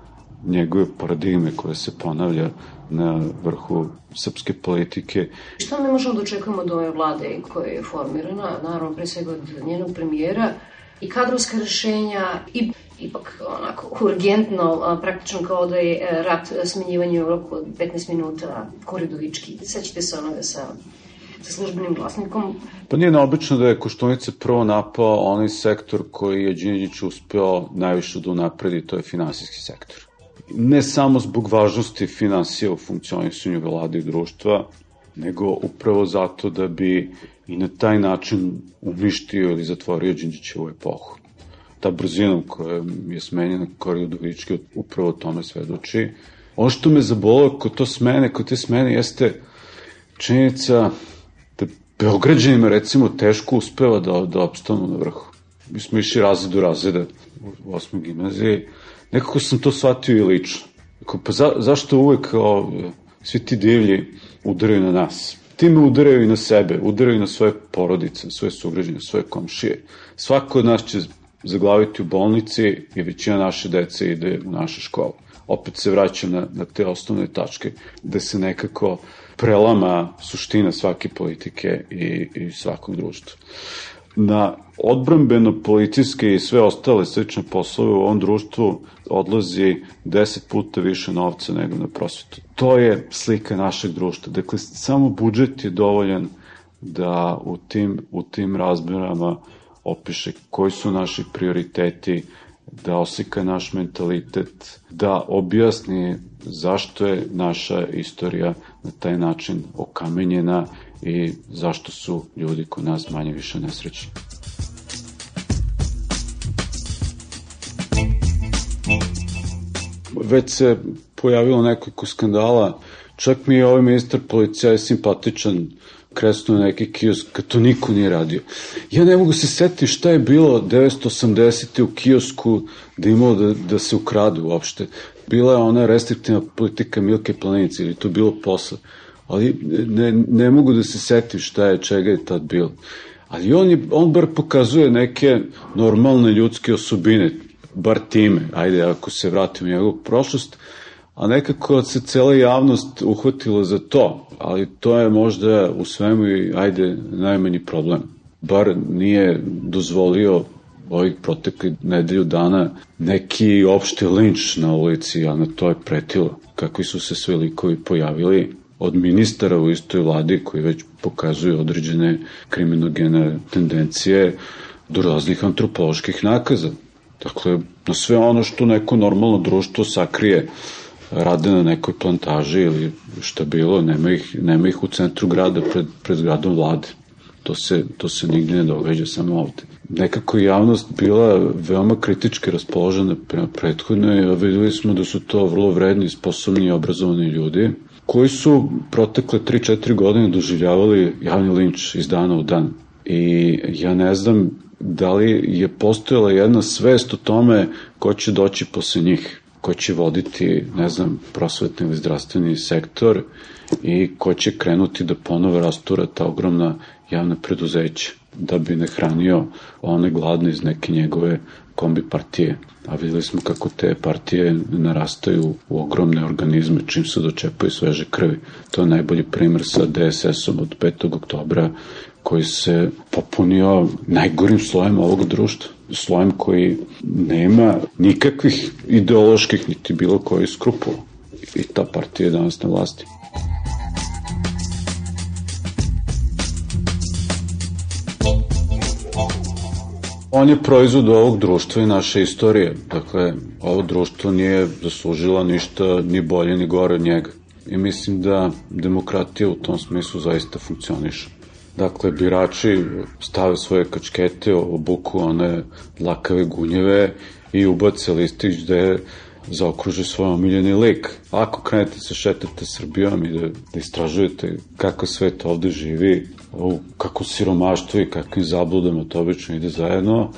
njegove paradigme koje se ponavlja na vrhu srpske politike. Šta mi možemo da očekujemo od ove vlade koja je formirana, naravno pre svega od njenog premijera, i kadrovska rešenja i ipak onako urgentno, praktično kao da je e, rat smenjivanja u roku od 15 minuta koridovički. Sećate se onoga sa sa službenim glasnikom. Pa nije neobično da je Koštunica prvo napao onaj sektor koji je Đinđić uspeo najviše da unapredi, to je finansijski sektor ne samo zbog važnosti financija u funkcionisanju vlade i društva, nego upravo zato da bi i na taj način uništio ili zatvorio Đinđićevu epohu. Ta brzina koja je smenjena Koriju Udovički upravo tome svedoči. Ono što me zabolo kod to smene, kod te smene jeste činjenica da Beograđanima recimo teško uspeva da, da opstanu na vrhu. Mi smo išli razred do razreda u osmoj gimnaziji, nekako sam to shvatio i lično. Dakle, pa za, zašto uvek o, svi ti divlji udaraju na nas? Time udaraju i na sebe, udaraju na svoje porodice, svoje sugrađene, svoje komšije. Svako od nas će zaglaviti u bolnici i većina naše dece ide u naše škole. Opet se vraća na, na te osnovne tačke gde se nekako prelama suština svake politike i, i svakog društva na odbrambeno-policijske i sve ostale slične poslove u ovom društvu odlazi deset puta više novca nego na prosvetu. To je slika našeg društva. Dakle, samo budžet je dovoljan da u tim, u tim razmerama opiše koji su naši prioriteti, da oslika naš mentalitet, da objasni zašto je naša istorija na taj način okamenjena i zašto su ljudi kod nas manje više nesrećni. Već se pojavilo nekoliko skandala, čak mi je ovaj ministar policija je simpatičan, kresno neki kiosk, kad to niko nije radio. Ja ne mogu se setiti šta je bilo 980. u kiosku da imalo da, da se ukradu uopšte. Bila je ona restriktivna politika Milke Planice ili to bilo posle ali ne, ne mogu da se setim šta je, čega je tad bilo. Ali on, je, on bar pokazuje neke normalne ljudske osobine, bar time, ajde, ako se vratimo u njegovu prošlost, a nekako se cela javnost uhvatila za to, ali to je možda u svemu i, ajde, najmanji problem. Bar nije dozvolio ovih protekli nedelju dana neki opšti linč na ulici, a na to je pretilo. Kakvi su se sve likovi pojavili, od ministara u istoj vladi koji već pokazuju određene kriminogene tendencije do raznih antropoloških nakaza. Dakle, na sve ono što neko normalno društvo sakrije rade na nekoj plantaži ili šta bilo, nema ih, nema ih u centru grada pred, pred gradom vlade. To se, to se nigde ne događa samo ovde. Nekako javnost bila veoma kritički raspoložena prema prethodnoj, a videli smo da su to vrlo vredni, sposobni i obrazovani ljudi, koji su protekle 3-4 godine doživljavali javni linč iz dana u dan. I ja ne znam da li je postojala jedna svest o tome ko će doći posle njih ko će voditi, ne znam, prosvetni ili zdravstveni sektor i ko će krenuti da ponovo rastura ta ogromna javna preduzeća da bi ne hranio one gladne iz neke njegove kombi partije. A videli smo kako te partije narastaju u ogromne organizme čim se dočepaju sveže krvi. To je najbolji primer sa DSS-om od 5. oktobra koji se popunio najgorim slojem ovog društva. Slojem koji nema nikakvih ideoloških niti bilo koji skrupula. I ta partija je danas na vlasti. On je proizvod ovog društva i naše istorije. Dakle, ovo društvo nije zaslužila ništa ni bolje ni gore od njega. I mislim da demokratija u tom smislu zaista funkcioniše. Dakle, birači stave svoje kačkete, obuku one lakave gunjeve i ubace listić gde zaokruže svoj omiljeni lik. Ako krenete se šetate Srbijom i da, da istražujete kako svet ovde živi, u kako siromaštvo i kakvim zabludama to obično ide zajedno,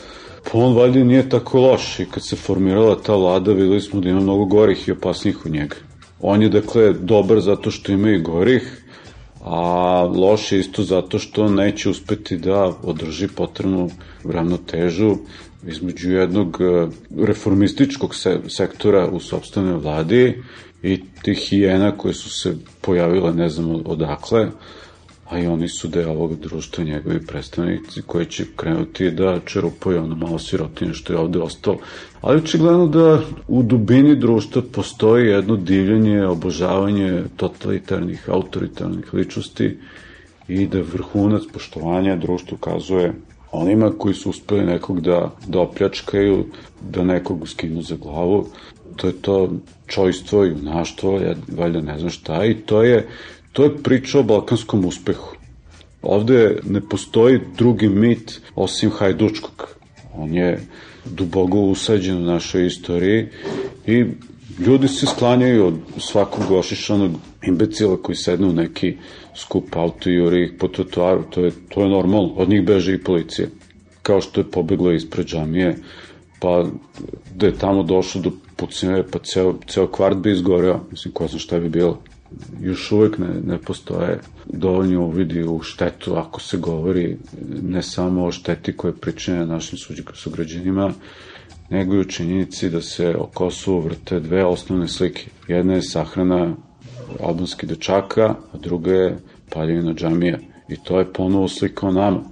pa on valjda nije tako loš i kad se formirala ta vlada videli smo da ima mnogo gorih i opasnijih u njega. On je dakle dobar zato što ima i gorih, a loš je isto zato što neće uspeti da održi potrebnu ravnotežu između jednog e, reformističkog se, sektora u sobstvenoj vladi i tih hijena koje su se pojavile ne znam odakle, a i oni su deo ovog društva, njegovi predstavnici koji će krenuti da čerupaju ono malo sirotine što je ovde ostalo. Ali očigledno da u dubini društva postoji jedno divljenje, obožavanje totalitarnih, autoritarnih ličnosti i da vrhunac poštovanja društva ukazuje onima koji su uspeli nekog da, da opljačkaju, da nekog skinu za glavu, to je to čojstvo i junaštvo, ja valjda ne znam šta, i to je To je priča o balkanskom uspehu. Ovde ne postoji drugi mit osim Hajdučkog. On je dubogo usađen u našoj istoriji i ljudi se sklanjaju od svakog ošišanog imbecila koji sedne u neki skup auto i juri ih po trotuaru. To je, to je normalno. Od njih beže i policija. Kao što je pobeglo ispred džamije, pa da je tamo došlo do pucine, pa ceo, ceo kvart bi izgoreo. Mislim, ko zna šta bi bilo još uvek ne, ne postoje dovoljni uvidi u štetu ako se govori ne samo o šteti koje pričine našim sugrađanima, nego i u činjenici da se o Kosovu vrte dve osnovne slike. Jedna je sahrana albanskih dečaka, a druga je paljevina džamija. I to je ponovo slika o nama.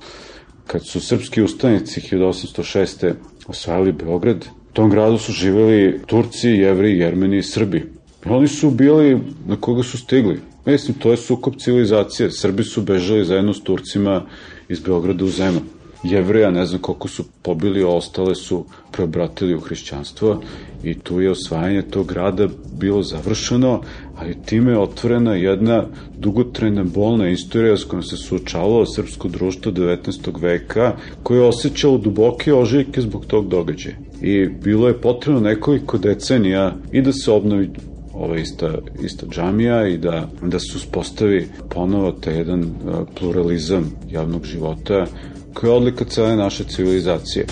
Kad su srpski ustanici 1806. osvajali Beograd, u tom gradu su živeli Turci, Jevri, Jermeni i Srbi. Oni su bili na koga su stigli. Mislim, to je sukob civilizacije. Srbi su bežali zajedno s Turcima iz Beograda u Zeman. Jevreja, ne znam koliko su pobili, ostale su preobratili u hrišćanstvo i tu je osvajanje tog grada bilo završeno, ali time je otvorena jedna dugotrajna bolna istorija s kojom se suočavalo srpsko društvo 19. veka, koje je osjećalo duboke ožiljke zbog tog događaja. I bilo je potrebno nekoliko decenija i da se obnovi ova ista, ista džamija i da, da se uspostavi ponovo te jedan pluralizam javnog života koja je odlika cele naše civilizacije.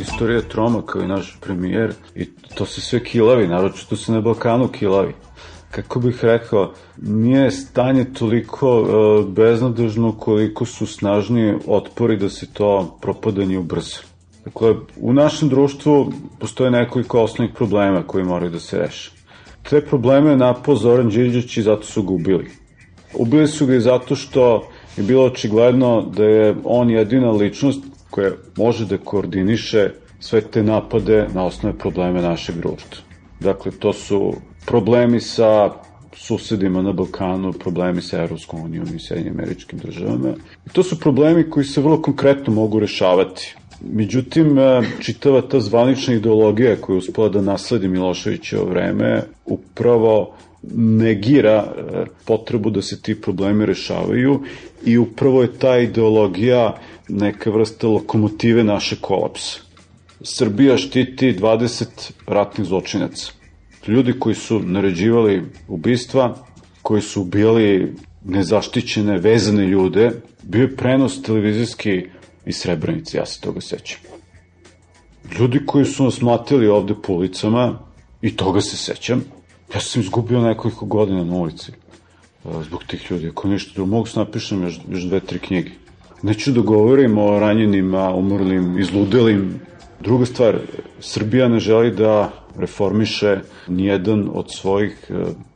Istorija Troma kao i naš premijer i to se sve kilavi, naročito se na Balkanu kilavi kako bih rekao, nije stanje toliko uh, beznadežno koliko su snažni otpori da se to propadanje ubrza. Dakle, u našem društvu postoje nekoliko osnovnih problema koji moraju da se reše. Te probleme je napao Zoran Đinđić i zato su ga ubili. Ubili su ga i zato što je bilo očigledno da je on jedina ličnost koja može da koordiniše sve te napade na osnove probleme našeg društva. Dakle, to su problemi sa susedima na Balkanu, problemi sa Evropskom unijom i Sjedinjim američkim državama. I to su problemi koji se vrlo konkretno mogu rešavati. Međutim, e, čitava ta zvanična ideologija koja je uspela da nasledi Miloševićevo vreme upravo negira e, potrebu da se ti problemi rešavaju i upravo je ta ideologija neka vrsta lokomotive naše kolapsa. Srbija štiti 20 ratnih zločinaca. Ljudi koji su naređivali ubistva, koji su bili nezaštićene, vezane ljude, bio je prenos televizijski iz Srebrenice, ja se toga sećam. Ljudi koji su nas matili ovde po ulicama, i toga se sećam, ja sam izgubio nekoliko godina na ulici zbog tih ljudi. Ako ništa drugo, mogu se napišem još, još dve, tri knjige. Neću da govorim o ranjenima, umrlim, izludelim. Druga stvar, Srbija ne želi da reformiše nijedan od svojih e,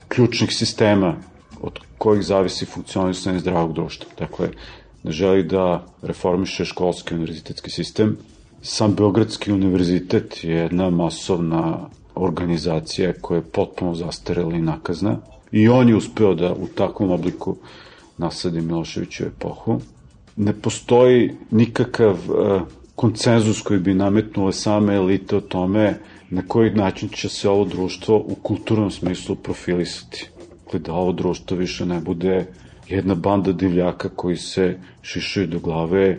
ključnih sistema od kojih zavisi funkcionisanje zdravog društva. Dakle, želi da reformiše školski univerzitetski sistem. Sam Beogradski univerzitet je jedna masovna organizacija koja je potpuno zastarela i nakazna i on je uspeo da u takvom obliku nasadi Miloševiću epohu. Ne postoji nikakav uh, koncenzus koji bi nametnule same elite o tome na koji način će se ovo društvo u kulturnom smislu profilisati. Dakle, da ovo društvo više ne bude jedna banda divljaka koji se šišaju do glave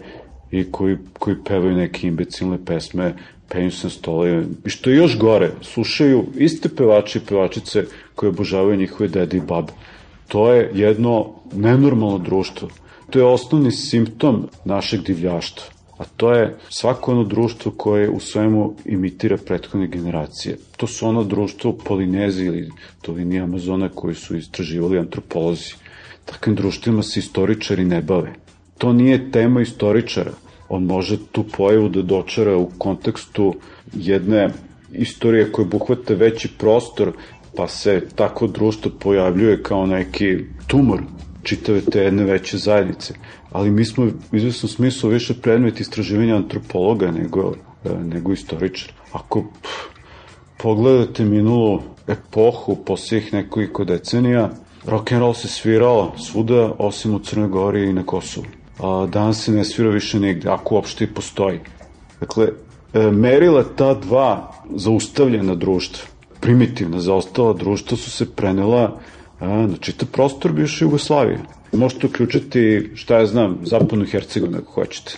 i koji, koji pevaju neke imbecilne pesme, penju se na stole. I što je još gore, slušaju iste pevače i pevačice koje obožavaju njihove dede i babe. To je jedno nenormalno društvo. To je osnovni simptom našeg divljaštva. A to je svako ono društvo koje u svemu imitira prethodne generacije. To su ono društvo u Polineziji ili dolini Amazona koji su istraživali antropolozi. Takvim društvima se istoričari ne bave. To nije tema istoričara. On može tu pojavu da dočara u kontekstu jedne istorije koja buhvata veći prostor, pa se tako društvo pojavljuje kao neki tumor čitave te jedne veće zajednice. Ali mi smo u izvesnom smislu više predmet istraživanja antropologa nego, nego istoričar. Ako pff, pogledate minulu epohu posljednjih nekoliko decenija, rock and roll se svirao svuda osim u Crnoj Gori i na Kosovu. A danas se ne svira više nigde, ako uopšte i postoji. Dakle, e, merila ta dva zaustavljena društva, primitivna zaostala društva su se prenela a, na čitav prostor bivše Jugoslavije. Možete uključiti, šta ja znam, zapadnu Hercegovinu ako hoćete.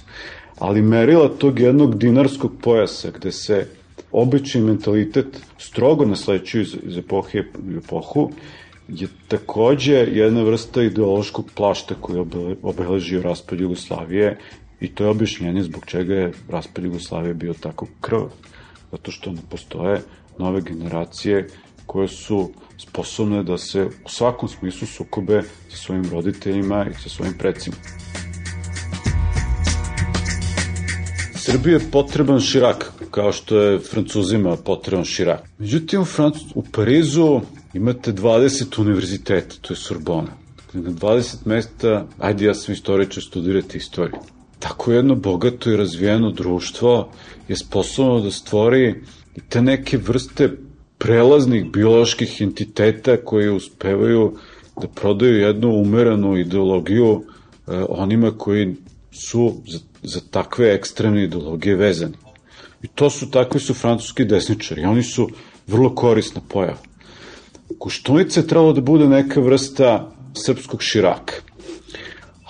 Ali merila tog jednog dinarskog pojasa gde se obični mentalitet strogo nasleđuju iz, iz epohe u epohu je takođe jedna vrsta ideološkog plašta koji je obeležio raspad Jugoslavije i to je objašnjenje zbog čega je raspad Jugoslavije bio tako krv. Zato što ne postoje nove generacije koje su sposobne da se u svakom smislu sukobe sa svojim roditeljima i sa svojim predcima. Srbiji je potreban širak, kao što je Francuzima potreban širak. Međutim, u, Francu, u Parizu imate 20 univerziteta, to je Sorbona. Dakle, na 20 mesta, ajde ja sam istoričar, studirati istoriju. Tako jedno bogato i razvijeno društvo je sposobno da stvori i te neke vrste prelaznih bioloških entiteta koji uspevaju da prodaju jednu umerenu ideologiju eh, onima koji su za, za takve ekstremne ideologije vezani. I to su takvi su francuski desničari. Oni su vrlo korisna pojava. Koštunica je trebalo da bude neka vrsta srpskog širaka.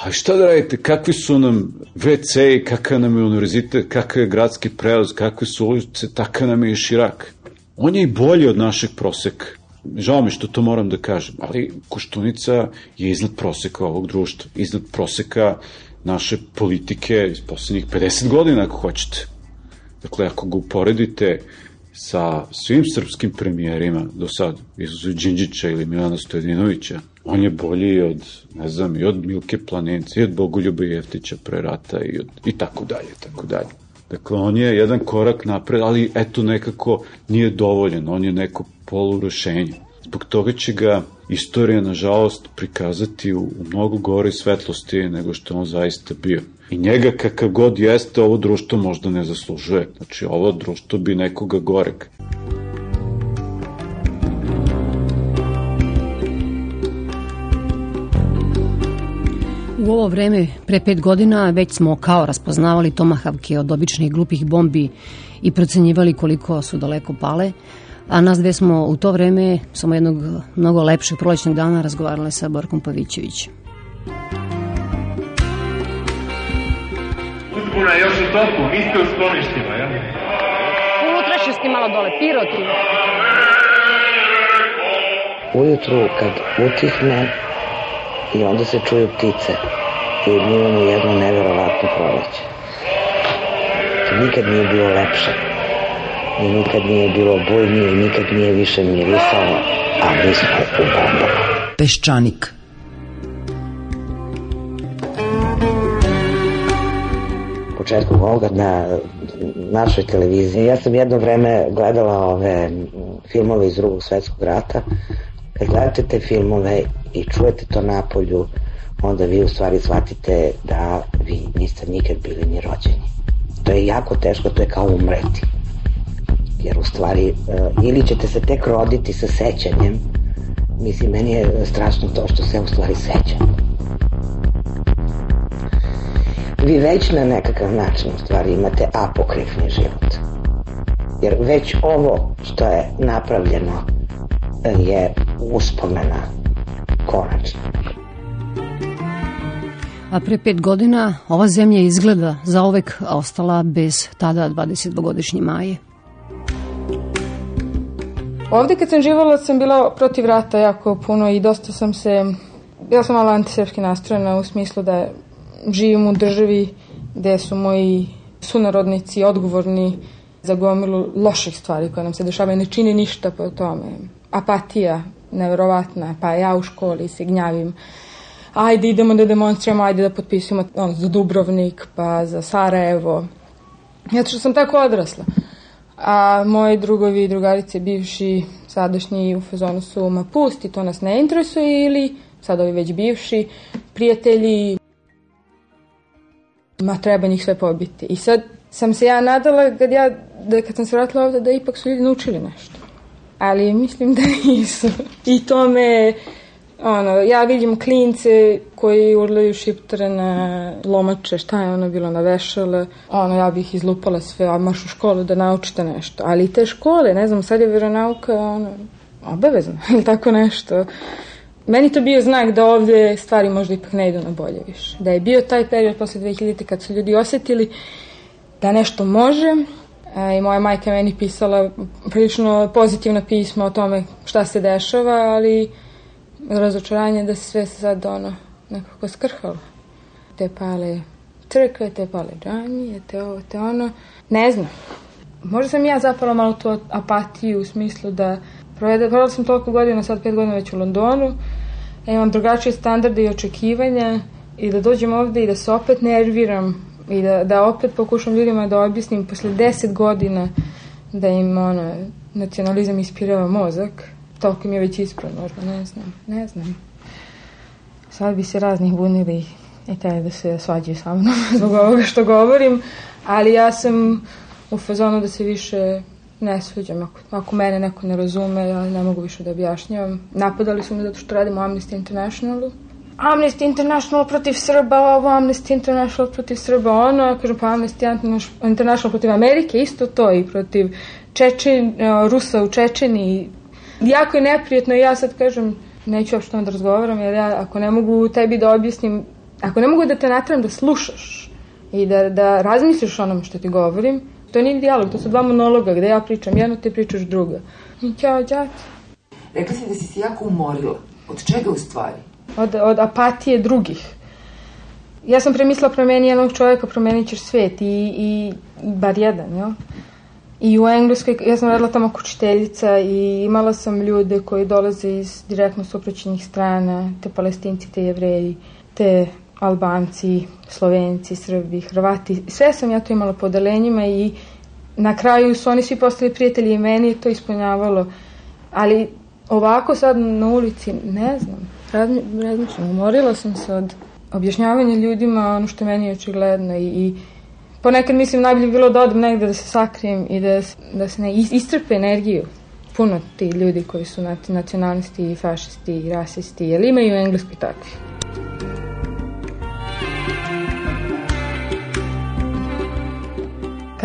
A šta da radite, kakvi su nam WC kakav nam je univerzitet, kakav je gradski prevoz, kakve su ulice, takav nam je i širak. On je i bolji od našeg proseka. Žao mi što to moram da kažem, ali Koštunica je iznad proseka ovog društva, iznad proseka naše politike iz poslednjih 50 godina, ako hoćete. Dakle, ako ga uporedite sa svim srpskim premijerima do sad, izuzu Đinđića ili Milana Stojedinovića, on je bolji od, ne znam, i od Milke Planince, i od Bogoljuba Jeftića pre rata i, od, i tako dalje, tako dalje. Dakle, on je jedan korak napred, ali eto nekako nije dovoljen, on je neko polurušenje. Zbog toga će ga istorija, nažalost, prikazati u, u mnogo gore svetlosti nego što on zaista bio. I njega kakav god jeste, ovo društvo možda ne zaslužuje. Znači, ovo društvo bi nekoga goreg. U ovo vreme, pre pet godina, već smo kao raspoznavali tomahavke od običnih glupih bombi i procenjivali koliko su daleko pale, a nas dve smo u to vreme, samo jednog mnogo lepšeg prolećnog dana, razgovarale sa Borkom Pavićevićem. Uzbuna je još u toku, vi ste u skloništima, ja? Unutrašnjosti malo dole, piroti. Ujutru kad utihne i onda se čuju ptice i mi imamo jedno neverovatno proleće. To nikad nije bilo lepše i nikad nije bilo bujnije i nikad nije više mirisalo, a mi smo u bombama. Peščanik početku ovoga na našoj televiziji. Ja sam jedno vreme gledala ove filmove iz drugog svetskog rata. Kad gledate te filmove i čujete to napolju, onda vi u stvari shvatite da vi niste nikad bili ni rođeni. To je jako teško, to je kao umreti. Jer u stvari, ili ćete se tek roditi sa sećanjem, mislim, meni je strašno to što se u stvari sećam vi već na nekakav način u stvari imate apokrifni život. Jer već ovo što je napravljeno je uspomena konačno. A pre pet godina ova zemlja izgleda za ovek ostala bez tada 22-godišnje Maje. Ovde kad sam živala sam bila protiv rata jako puno i dosta sam se, ja sam malo antisepski nastrojena u smislu da živim u državi gde su moji sunarodnici odgovorni za gomilu loših stvari koje nam se dešavaju, ne čini ništa po tome. Apatija, neverovatna, pa ja u školi se gnjavim. Ajde idemo da demonstriramo, ajde da potpisujemo on, za Dubrovnik, pa za Sarajevo. Zato što sam tako odrasla. A moji drugovi i drugarice, bivši, sadašnji u fazonu su, ma pusti, to nas ne interesuje ili, sad ovi već bivši, prijatelji, ma treba njih sve pobiti. I sad sam se ja nadala kad, ja, da kad sam se vratila ovde da ipak su ljudi naučili nešto. Ali mislim da nisu. I to me, ono, ja vidim klince koji urlaju šiptare na lomače, šta je ono bilo na vešale, ono, ja bih izlupala sve, a maš u školu da naučite nešto. Ali te škole, ne znam, sad je veronauka, ono, obavezno, ili tako nešto. Meni to bio znak da ovde stvari možda ipak ne idu na bolje više. Da je bio taj period posle 2000. kad su ljudi osetili da nešto može i moja majka meni pisala prilično pozitivna pisma o tome šta se dešava, ali razočaranje da se sve sad ono nekako skrhalo. Te pale crkve, te pale džanije, te ovo, te ono. Ne znam. Možda sam ja zapala malo tu apatiju u smislu da Provela sam toliko godina, sad pet godina već u Londonu, ja imam drugačije standarde i očekivanja i da dođem ovde i da se opet nerviram i da, da opet pokušam ljudima da objasnim posle deset godina da im ono, nacionalizam ispirava mozak, toliko mi je već ispravno, možda ne znam, ne znam. Sad bi se raznih bunili i taj da se svađaju sa mnom zbog ovoga što govorim, ali ja sam u fazonu da se više ne sviđam. Ako, ako mene neko ne razume, ja ne mogu više da objašnjavam. Napadali su me zato što radim u Amnesty Internationalu. Amnesty International protiv Srba, ovo Amnesty International protiv Srba, ono, ja kažem pa Amnesty International protiv Amerike, isto to i protiv Čečen, Rusa u Čečeni. Jako je neprijetno i ja sad kažem, neću uopšte da razgovaram, jer ja ako ne mogu tebi da objasnim, ako ne mogu da te natram da slušaš i da, da razmisliš onom što ti govorim, To nije dijalog, to su dva monologa gde ja pričam jedno, ti pričaš druga. I ćao, džac. Rekla si da si se jako umorila. Od čega u stvari? Od, od apatije drugih. Ja sam premislila promeni jednog čovjeka, promenit ćeš svet i, i, i bar jedan, jel? I u Engleskoj, ja sam radila tamo kučiteljica i imala sam ljude koji dolaze iz direktno suproćenih strana, te palestinci, te jevreji, te Albanci, Slovenci, Srbi, Hrvati, sve sam ja to imala po odelenjima i na kraju su oni svi postali prijatelji i meni je to ispunjavalo. Ali ovako sad na ulici, ne znam, razmišljam, umorila sam se od objašnjavanja ljudima ono što meni je očigledno i, i ponekad mislim najbolje bilo da odem negde da se sakrijem i da, da se ne istrpe energiju puno ti ljudi koji su nacionalisti i fašisti i rasisti, jer ima i u Engleskoj takvi.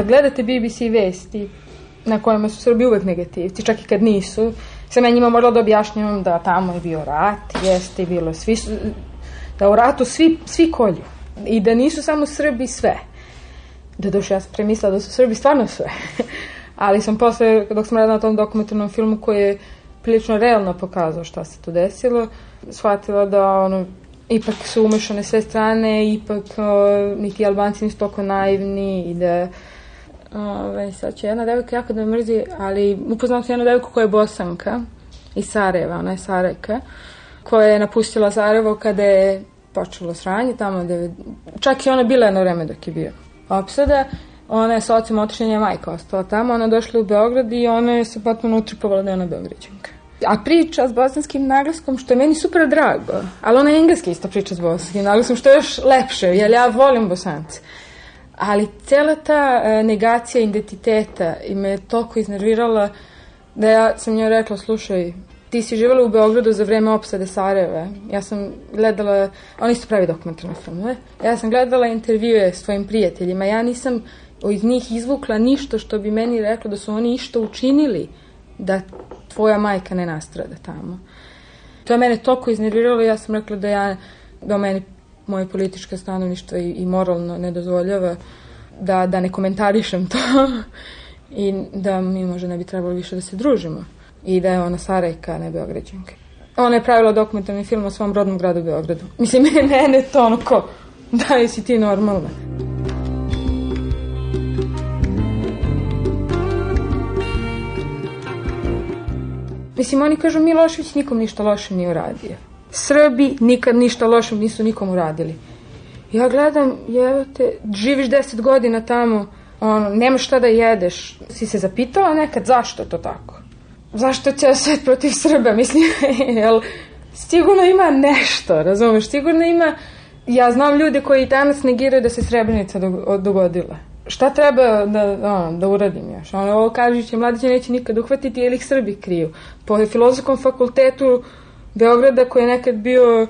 Kad gledate BBC vesti, na kojima su Srbi uvek negativci, čak i kad nisu, sam ja njima morala da objašnjavam da tamo je bio rat, jeste bilo, svi su, da u ratu svi, svi kolju. I da nisu samo Srbi sve. Da došle, ja sam premislila da su Srbi stvarno sve. Ali sam posle, dok sam radila na tom dokumentarnom filmu koji je prilično realno pokazao šta se tu desilo, shvatila da ono, ipak su umešane sve strane, ipak o, niti Albanci nisu toliko naivni i da Ove, sad će jedna devojka jako da me mrzi, ali upoznala sam jednu devojku koja je bosanka iz Sarajeva, ona je Sarajka, koja je napustila Sarajevo kada je počelo sranje tamo, da čak i ona bila jedno vreme dok je bio opsada, ona je sa ocem otišla, nje majka ostala tamo, ona je došla u Beograd i ona je se potpuno utripovala da je ona Beograđanka. A priča s bosanskim naglaskom, što je meni super drago, ali ona je engleski isto priča s bosanskim naglaskom, što je još lepše, jer ja volim bosance. Ali cela ta e, negacija identiteta i me toliko iznervirala da ja sam njoj rekla, slušaj, ti si živjela u Beogradu za vreme opsade Sarajeva. Ja sam gledala, oni isto pravi dokumentarne filmove, ja sam gledala intervjue s tvojim prijateljima, ja nisam iz njih izvukla ništa što bi meni reklo da su oni išto učinili da tvoja majka ne nastrada tamo. To je mene toliko iznerviralo, ja sam rekla da ja, da meni moje političke stanovništvo i, i moralno ne dozvoljava da, da ne komentarišem to i da mi možda ne bi trebalo više da se družimo i da je ona Sarajka, ne Beograđanka. Ona je pravila dokumentarni film o svom rodnom gradu Beogradu. Mislim, mene to ono ko, da li si ti normalna? Mislim, oni kažu Milošević nikom ništa loše nije uradio. Srbi nikad ništa loše nisu nikom uradili. Ja gledam, evo te, živiš deset godina tamo, ono, nemaš šta da jedeš. Si se zapitala nekad zašto to tako? Zašto ceo svet protiv Srba? Mislim, jel, sigurno ima nešto, razumeš? Sigurno ima, ja znam ljude koji danas negiraju da se Srebrenica dogodila. Šta treba da, ono, da uradim još? Ono, ovo Kažić i Mladića neće nikad uhvatiti jer ih Srbi kriju. Po filozofskom fakultetu Beograda koji je nekad bio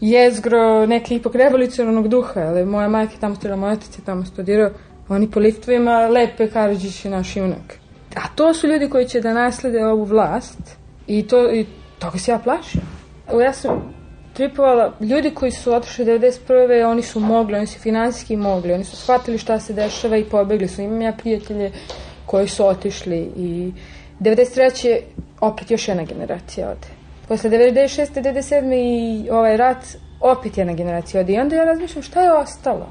jezgro neke ipak revolucionarnog duha, ali moja majka tamo studirala, moj otac je tamo studirao, oni po liftovima lepe Karadžić je naš junak. A to su ljudi koji će da naslede ovu vlast i, to, i toga se ja plašim. Ja sam tripovala, ljudi koji su otišli 91. oni su mogli, oni su finansijski mogli, oni su shvatili šta se dešava i pobegli su. Imam ja prijatelje koji su otišli i 93. opet još jedna generacija ode posle 96. 97. i ovaj rat opet jedna generacija odi. I onda ja razmišljam šta je ostalo?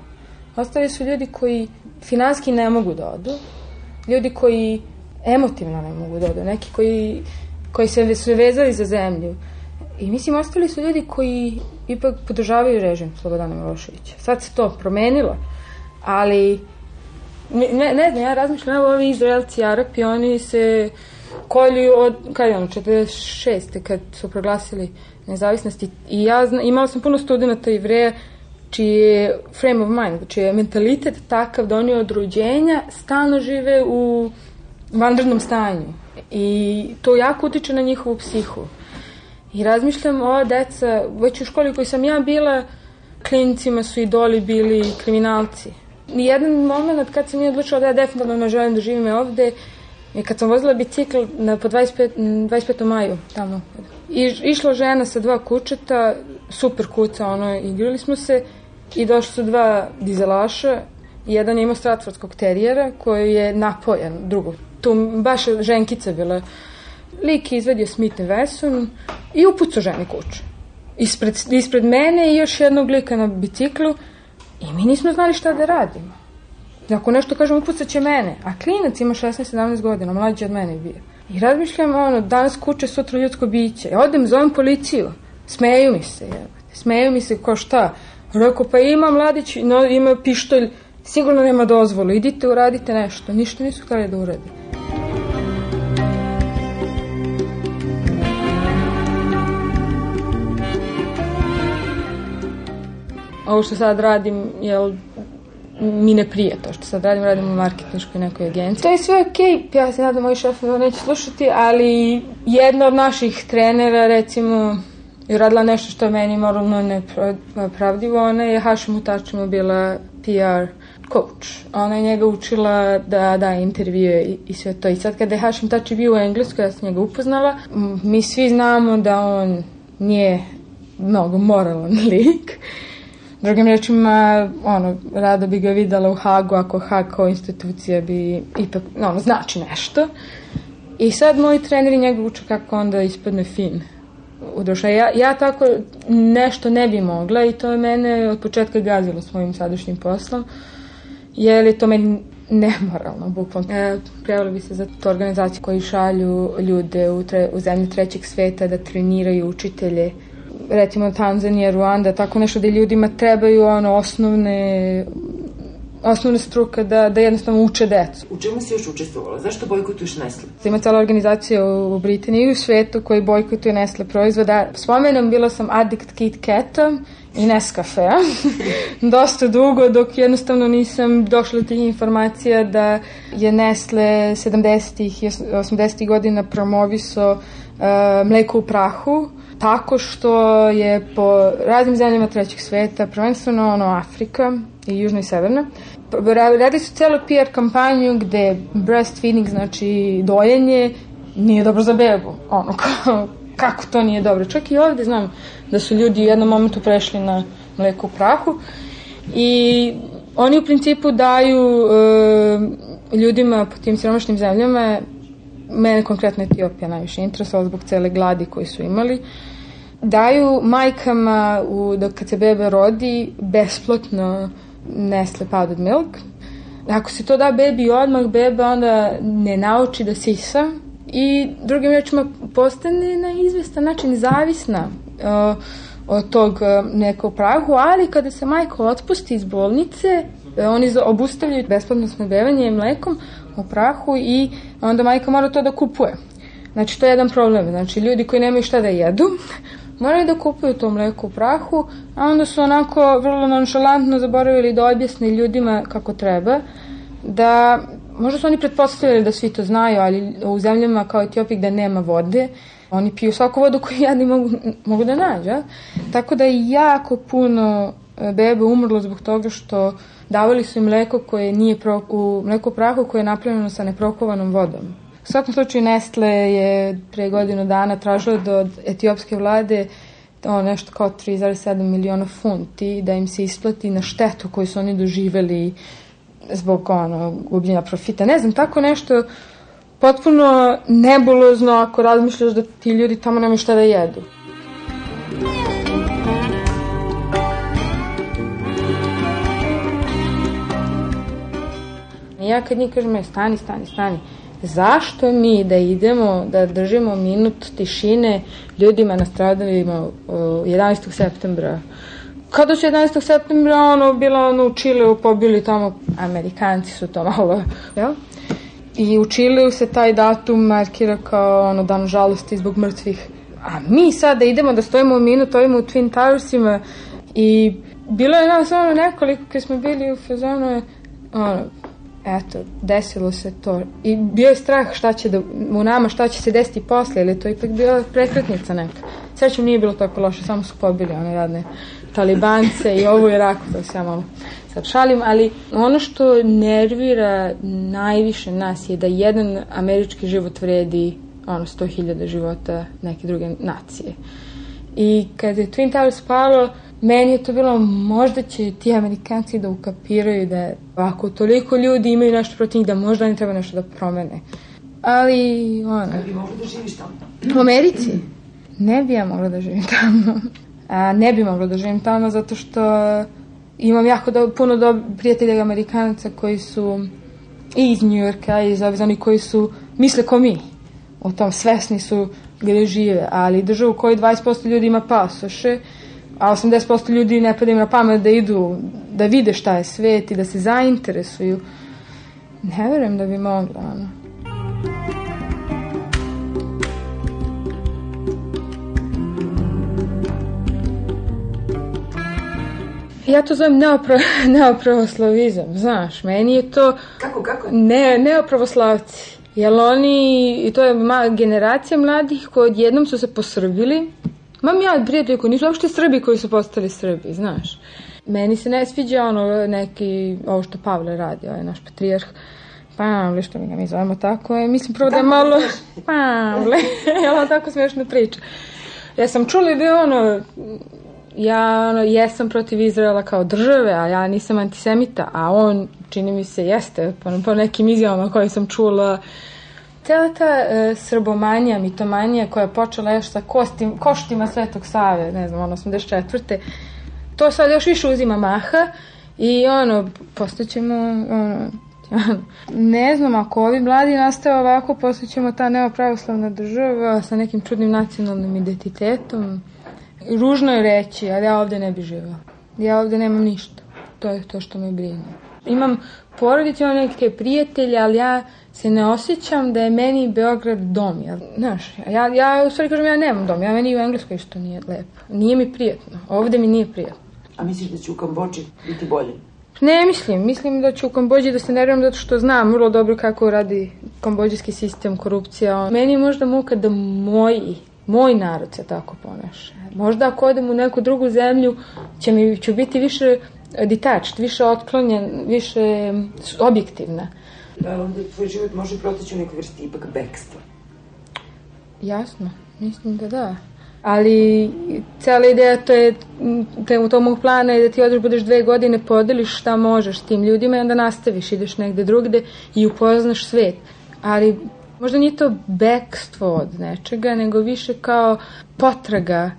Ostali su ljudi koji finanski ne mogu da odu, ljudi koji emotivno ne mogu da odu, neki koji, koji se su vezali za zemlju. I mislim, ostali su ljudi koji ipak podržavaju režim Slobodana Miloševića. Sad se to promenilo, ali ne, ne znam, ja razmišljam, evo ovi Izraelci, Arapi, oni se kolju od, kada je ono, 46. kad su proglasili nezavisnosti i ja zna, imala sam puno studenta jevreja čiji je frame of mind, čiji je mentalitet takav da oni od rođenja stalno žive u vanrednom stanju i to jako utiče na njihovu psihu. I razmišljam, ova deca, već u školi koji sam ja bila, klinicima su idoli bili kriminalci. Nijedan moment kad sam ja odlučila da ja definitivno ne želim da živim ovde, I kad sam vozila bicikl na, po 25, 25. maju tamo, i išla žena sa dva kučeta, super kuca, ono, igrali smo se i došli su dva dizelaša, jedan je imao stratfordskog terijera koji je napojen, drugo, tu baš ženkica bila. Lik je izvedio Smith Wesson i upucao ženi kuću. Ispred, ispred mene i još jednog lika na biciklu i mi nismo znali šta da radimo. Ako nešto kažem, upucat će mene. A klinac ima 16-17 godina, mlađi od mene bio. I razmišljam, ono, danas kuće, sutra ljudsko biće. Ja odem, zovem policiju. Smeju mi se, jebate. Smeju mi se, ko šta? Rekao, pa ima mladić, no, ima pištolj, sigurno nema dozvolu. Idite, uradite nešto. Ništa nisu htjeli da uradi. Ovo što sad radim, jel, mi ne prije to što sad radim, radim u marketinškoj nekoj agenciji. To je sve okej, okay. ja se nadam moji šefovi neće slušati, ali jedna od naših trenera, recimo, je radila nešto što je meni moralno nepravdivo, ona je Hašim Utačima bila PR coach. Ona je njega učila da da intervjue i, i sve to. I sad kada je Hašim Tači bio u Engleskoj, ja sam njega upoznala, mi svi znamo da on nije mnogo moralan lik. Drugim rečima, ono, rado bi ga videla u Hagu ako Hag kao institucija bi ipak, ono, znači nešto. I sad moji treneri njega uče kako onda ispadne fin u duša. Ja, ja tako nešto ne bi mogla i to je mene od početka gazilo s mojim sadašnjim poslom, jer je to meni nemoralno, bukvalno. E, prijavila bi se za tu organizaciju koji šalju ljude u, tre, u zemlje trećeg sveta da treniraju učitelje recimo Tanzanija, Ruanda, tako nešto da ljudima trebaju ono osnovne osnovna struka da, da jednostavno uče decu. U čemu si još učestvovala? Zašto bojkotuješ Nestle? Ima cela organizacija u, u Britaniji i u svetu koji bojkotuje Nestle proizvoda. Spomenom bila sam addict Kit Kata i Nescafe. Dosta dugo dok jednostavno nisam došla do tih informacija da je Nestle 70. i 80. godina promoviso uh, mleko u prahu tako što je po raznim zemljama trećeg sveta, prvenstveno ono Afrika i južna i severna, radi su celu PR kampanju gde breastfeeding, znači dojenje, nije dobro za bebu. Ono, kako to nije dobro. Čak i ovde znam da su ljudi u jednom momentu prešli na mleko u prahu i oni u principu daju e, ljudima po tim siromašnim zemljama mene konkretno Etiopija najviše interesovala zbog cele gladi koju su imali. Daju majkama u, da kad se bebe rodi besplatno Nestle powdered milk. Ako se to da bebi odmah, beba onda ne nauči da sisa i drugim rečima postane na izvestan način zavisna uh, od tog uh, nekog prahu, ali kada se majka otpusti iz bolnice, uh, oni obustavljaju besplatno snabevanje mlekom u prahu i onda majka mora to da kupuje. Znači, to je jedan problem. Znači, ljudi koji nemaju šta da jedu, moraju da kupuju to mleko u prahu, a onda su onako vrlo nonšalantno zaboravili da objasne ljudima kako treba, da možda su oni pretpostavljali da svi to znaju, ali u zemljama kao Etiopija gde nema vode, oni piju svaku vodu koju jedni mogu, mogu da nađu. Tako da je jako puno bebe umrlo zbog toga što davali su im mleko koje nije pro, u mleko prahu koje je napravljeno sa neprokovanom vodom. U svakom slučaju Nestle je pre godinu dana tražila da od etiopske vlade to nešto kao 3,7 miliona funti da im se isplati na štetu koju su oni doživeli zbog ono, gubljenja profita. Ne znam, tako nešto potpuno nebulozno ako razmišljaš da ti ljudi tamo nemaju šta da jedu. Ja kad njih kažem, stani, stani, stani, zašto mi da idemo da držimo minut tišine ljudima nastradalima 11. septembra kada su 11. septembra ono bilo ono u Čileu pobili tamo Amerikanci su to malo jel? i u Čileu se taj datum markira kao ono dan žalosti zbog mrtvih a mi sad da idemo da stojimo minut ovima u Twin Towersima i bilo je nas ono nekoliko kad smo bili u fazonu ono, eto, desilo se to. I bio je strah šta će da, u nama šta će se desiti posle, ili to je ipak bila prekretnica neka. Srećom nije bilo tako loše, samo su pobili one radne talibance i ovo je rako, to se ja malo sad šalim, ali ono što nervira najviše nas je da jedan američki život vredi ono 100.000 života neke druge nacije. I kad je Twin Towers palo, Meni je to bilo, možda će ti Amerikanci da ukapiraju da ako toliko ljudi imaju nešto protiv njih, da možda oni treba nešto da promene. Ali, ono... Ali bi mogla da živiš tamo? U Americi? Ne bi ja mogla da živim tamo. A, ne bi mogla da živim tamo zato što imam jako do, puno do, prijatelja Amerikanaca koji su i iz Njujorka i iz ovih koji su, misle ko mi. O tom svesni su gde žive, ali državu koji 20% ljudi ima pasoše, a 80% ljudi ne pada im na pamet da idu, da vide šta je svet i da se zainteresuju. Ne verujem da bi mogla, ono. Ja to zovem neopro, neopravoslavizam, znaš, meni je to... Kako, kako? Ne, neopravoslavci. Jer oni, i to je ma, generacija mladih koji odjednom su se posrbili, Mam ja prijatelje koji nisu uopšte Srbi koji su postali Srbi, znaš. meni se ne sviđa ono neki, ovo što Pavle radi, ovaj naš patrijarh, Pavle, što mi ga mi zovemo tako, je, mislim prvo da je malo, Pavle, jel on tako smiješno priča. Ja sam čula da je ono, ja ono, jesam protiv Izraela kao države, a ja nisam antisemita, a on, čini mi se, jeste, po, po nekim izjavama koje sam čula, Cela ta e, srbomanija, mitomanija koja je počela još sa kostim, koštima Svetog Save, ne znam, ono, 84. To sad još više uzima maha i ono, postaćemo, ono, ne znam, ako ovi mladi nastave ovako, postaćemo ta neopravoslavna država sa nekim čudnim nacionalnim identitetom. Ružno je reći, ali ja ovde ne bi živela. Ja ovde nemam ništa. To je to što me brine. Imam porodicu, imam neke prijatelje, ali ja se ne osjećam da je meni Beograd dom. Ja, znaš, ja, ja u stvari kažem, ja nemam dom. Ja meni u Engleskoj isto nije lepo. Nije mi prijetno. Ovde mi nije prijetno. A misliš da će u Kambođi biti bolje? Ne mislim, mislim da ću u Kambođi da se nerviram zato što znam vrlo dobro kako radi kambođijski sistem, korupcija. Meni je možda muka da moji, moj narod se tako ponaša. Možda ako odem u neku drugu zemlju će mi ću biti više detached, više otklonjen, više objektivna. Da, onda tvoj život može proteći u nekoj vrsti ipak bekstva. Jasno, mislim da da. Ali cela ideja to je, te, u tom mog plana je da ti odeš budeš dve godine, podeliš šta možeš s tim ljudima i onda nastaviš, ideš negde drugde i upoznaš svet. Ali možda nije to bekstvo od nečega, nego više kao potraga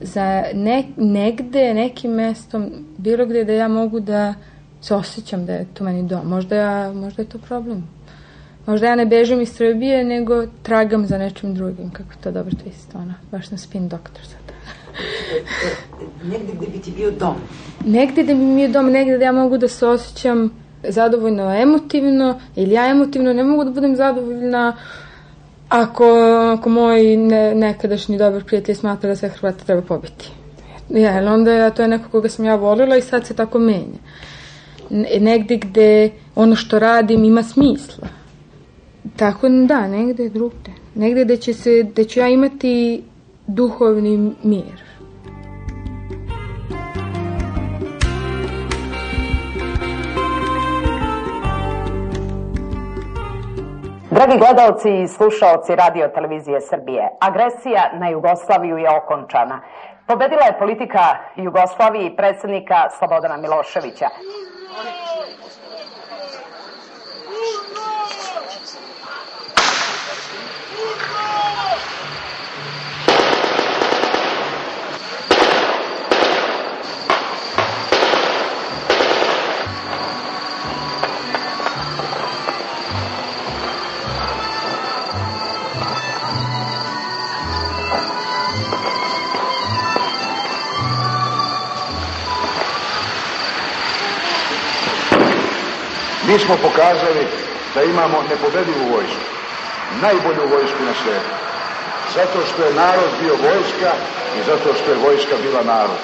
za ne, negde, nekim mestom, bilo gde da ja mogu da se osjećam da je to meni dom. Možda, ja, možda je to problem. Možda ja ne bežim iz Srbije, nego tragam za nečim drugim, kako to dobro twist, ono, baš na spin doktor sad. negde gde bi ti bio dom. Negde gde bi mi bio dom, negde gde ja mogu da se osjećam zadovoljno emotivno, ili ja emotivno ne mogu da budem zadovoljna ako, ako moj ne, nekadašnji dobar prijatelj smatra da sve Hrvata treba pobiti. Ja, onda to je neko koga sam ja volila i sad se tako menja. Negde gde ono što radim ima smisla. Tako da, negde drugde. Negde gde će, se, gde ću ja imati duhovni mir. Dragi gledalci i slušaoci radio televizije Srbije, agresija na Jugoslaviju je okončana. Pobedila je politika Jugoslavije i predsednika Slobodana Miloševića. Mi smo pokazali da imamo nepobedivu vojsku, najbolju vojsku na svijetu. Zato što je narod bio vojska i zato što je vojska bila narod.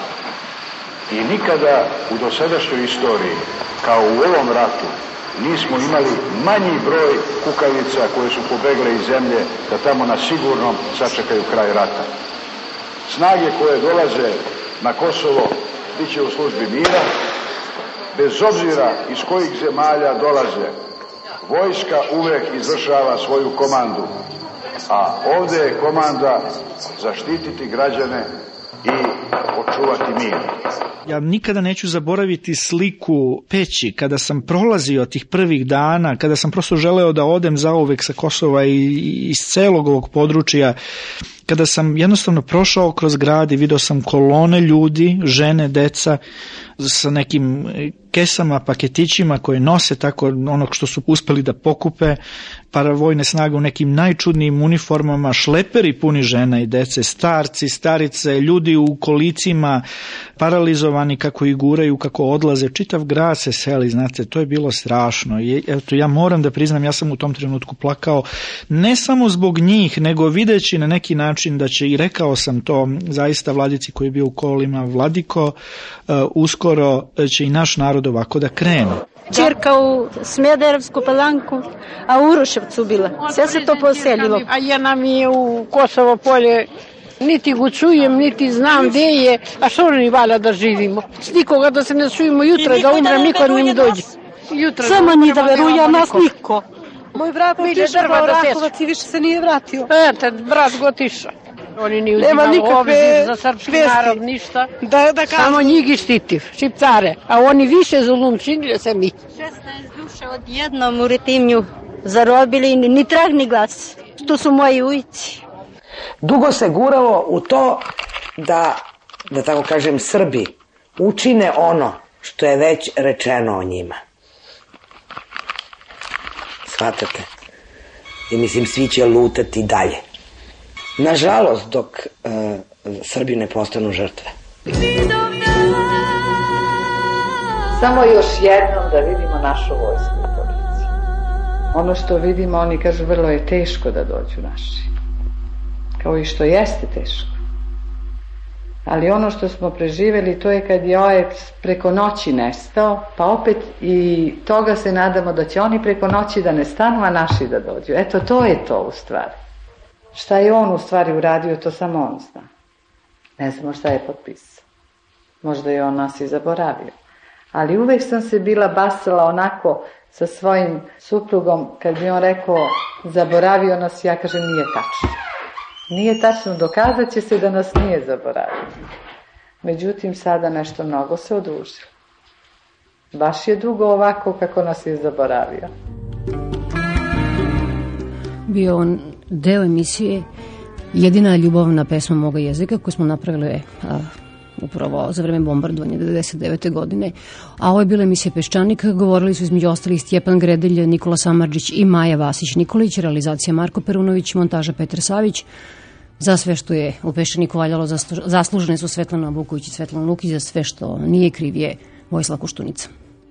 I nikada u dosadašnjoj istoriji, kao u ovom ratu, nismo imali manji broj kukavica koje su pobegle iz zemlje da tamo na sigurnom sačekaju kraj rata. Snage koje dolaze na Kosovo bit će u službi mira, bez obzira iz kojih zemalja dolaze, vojska uvek izvršava svoju komandu, a ovde je komanda zaštititi građane i očuvati mir. Ja nikada neću zaboraviti sliku peći kada sam prolazio tih prvih dana, kada sam prosto želeo da odem zauvek sa Kosova i iz celog ovog područja, kada sam jednostavno prošao kroz grad i video sam kolone ljudi, žene, deca, sa nekim kesama, paketićima koje nose tako onog što su uspeli da pokupe, paravojne snage u nekim najčudnijim uniformama, šleperi puni žena i dece, starci, starice, ljudi u kolicima, paralizovani kako ih guraju, kako odlaze, čitav grad se seli, znate, to je bilo strašno. I, eto, ja moram da priznam, ja sam u tom trenutku plakao, ne samo zbog njih, nego videći na neki način da će, i rekao sam to zaista vladici koji je bio u kolima, Vladiko, uh, uskoro će i naš narod ovako da krene. Čirka u Smederevsku palanku, a u Uruševcu bila. Sve se to poselilo. A jedna mi je u Kosovo polje Niti go čujem, niti znam gde je, a što ni valja da živimo. S nikoga da se ne čujemo jutra, da umrem, niko ne mi dođe. Jutra Samo ni da veruje, nas niko. Moj brat otišao da Rakovac i više se nije vratio. Eto, brat go otišao. Oni ni Nema uzimali nikakve obzir za srpski vesti. narod, ništa. Da, da kažem. Samo njih štitiv, šipcare. A oni više zulum činili se mi. 16 duše odjednom u Retimnju zarobili, ni trag ni glas. To su moji ujici. Dugo se guralo u to da, da tako kažem, Srbi učine ono što je već rečeno o njima. Shvatate? I mislim, svi će lutati dalje. Nažalost, dok e, Srbi ne postanu žrtve. Samo još jednom da vidimo našu vojsku i policiju. Ono što vidimo, oni kažu, vrlo je teško da dođu naši. Kao i što jeste teško. Ali ono što smo preživeli, to je kad je OEP preko noći nestao, pa opet i toga se nadamo da će oni preko noći da ne stanu, a naši da dođu. Eto, to je to u stvari. Šta je on u stvari uradio, to samo on zna. Ne znamo šta je potpisao. Možda je on nas i zaboravio. Ali uvek sam se bila basala onako sa svojim suprugom, kad bi on rekao zaboravio nas, ja kažem nije tačno. Nije tačno, dokazat će se da nas nije zaboravio. Međutim, sada nešto mnogo se odužilo. Baš je dugo ovako kako nas je zaboravio. Bio on deo emisije Jedina ljubavna pesma moga jezika koju smo napravili a, upravo za vreme bombardovanja 99. godine. A ovo je bila emisija Peščanik. Govorili su između ostalih Stjepan Gredelj, Nikola Samarđić i Maja Vasić-Nikolić, realizacija Marko Perunović, montaža Petar Savić. Za sve što je u Peščaniku valjalo zaslužene su Svetlana Vuković i Svetlana Lukić, za sve što nije kriv je Vojislav Koštunica.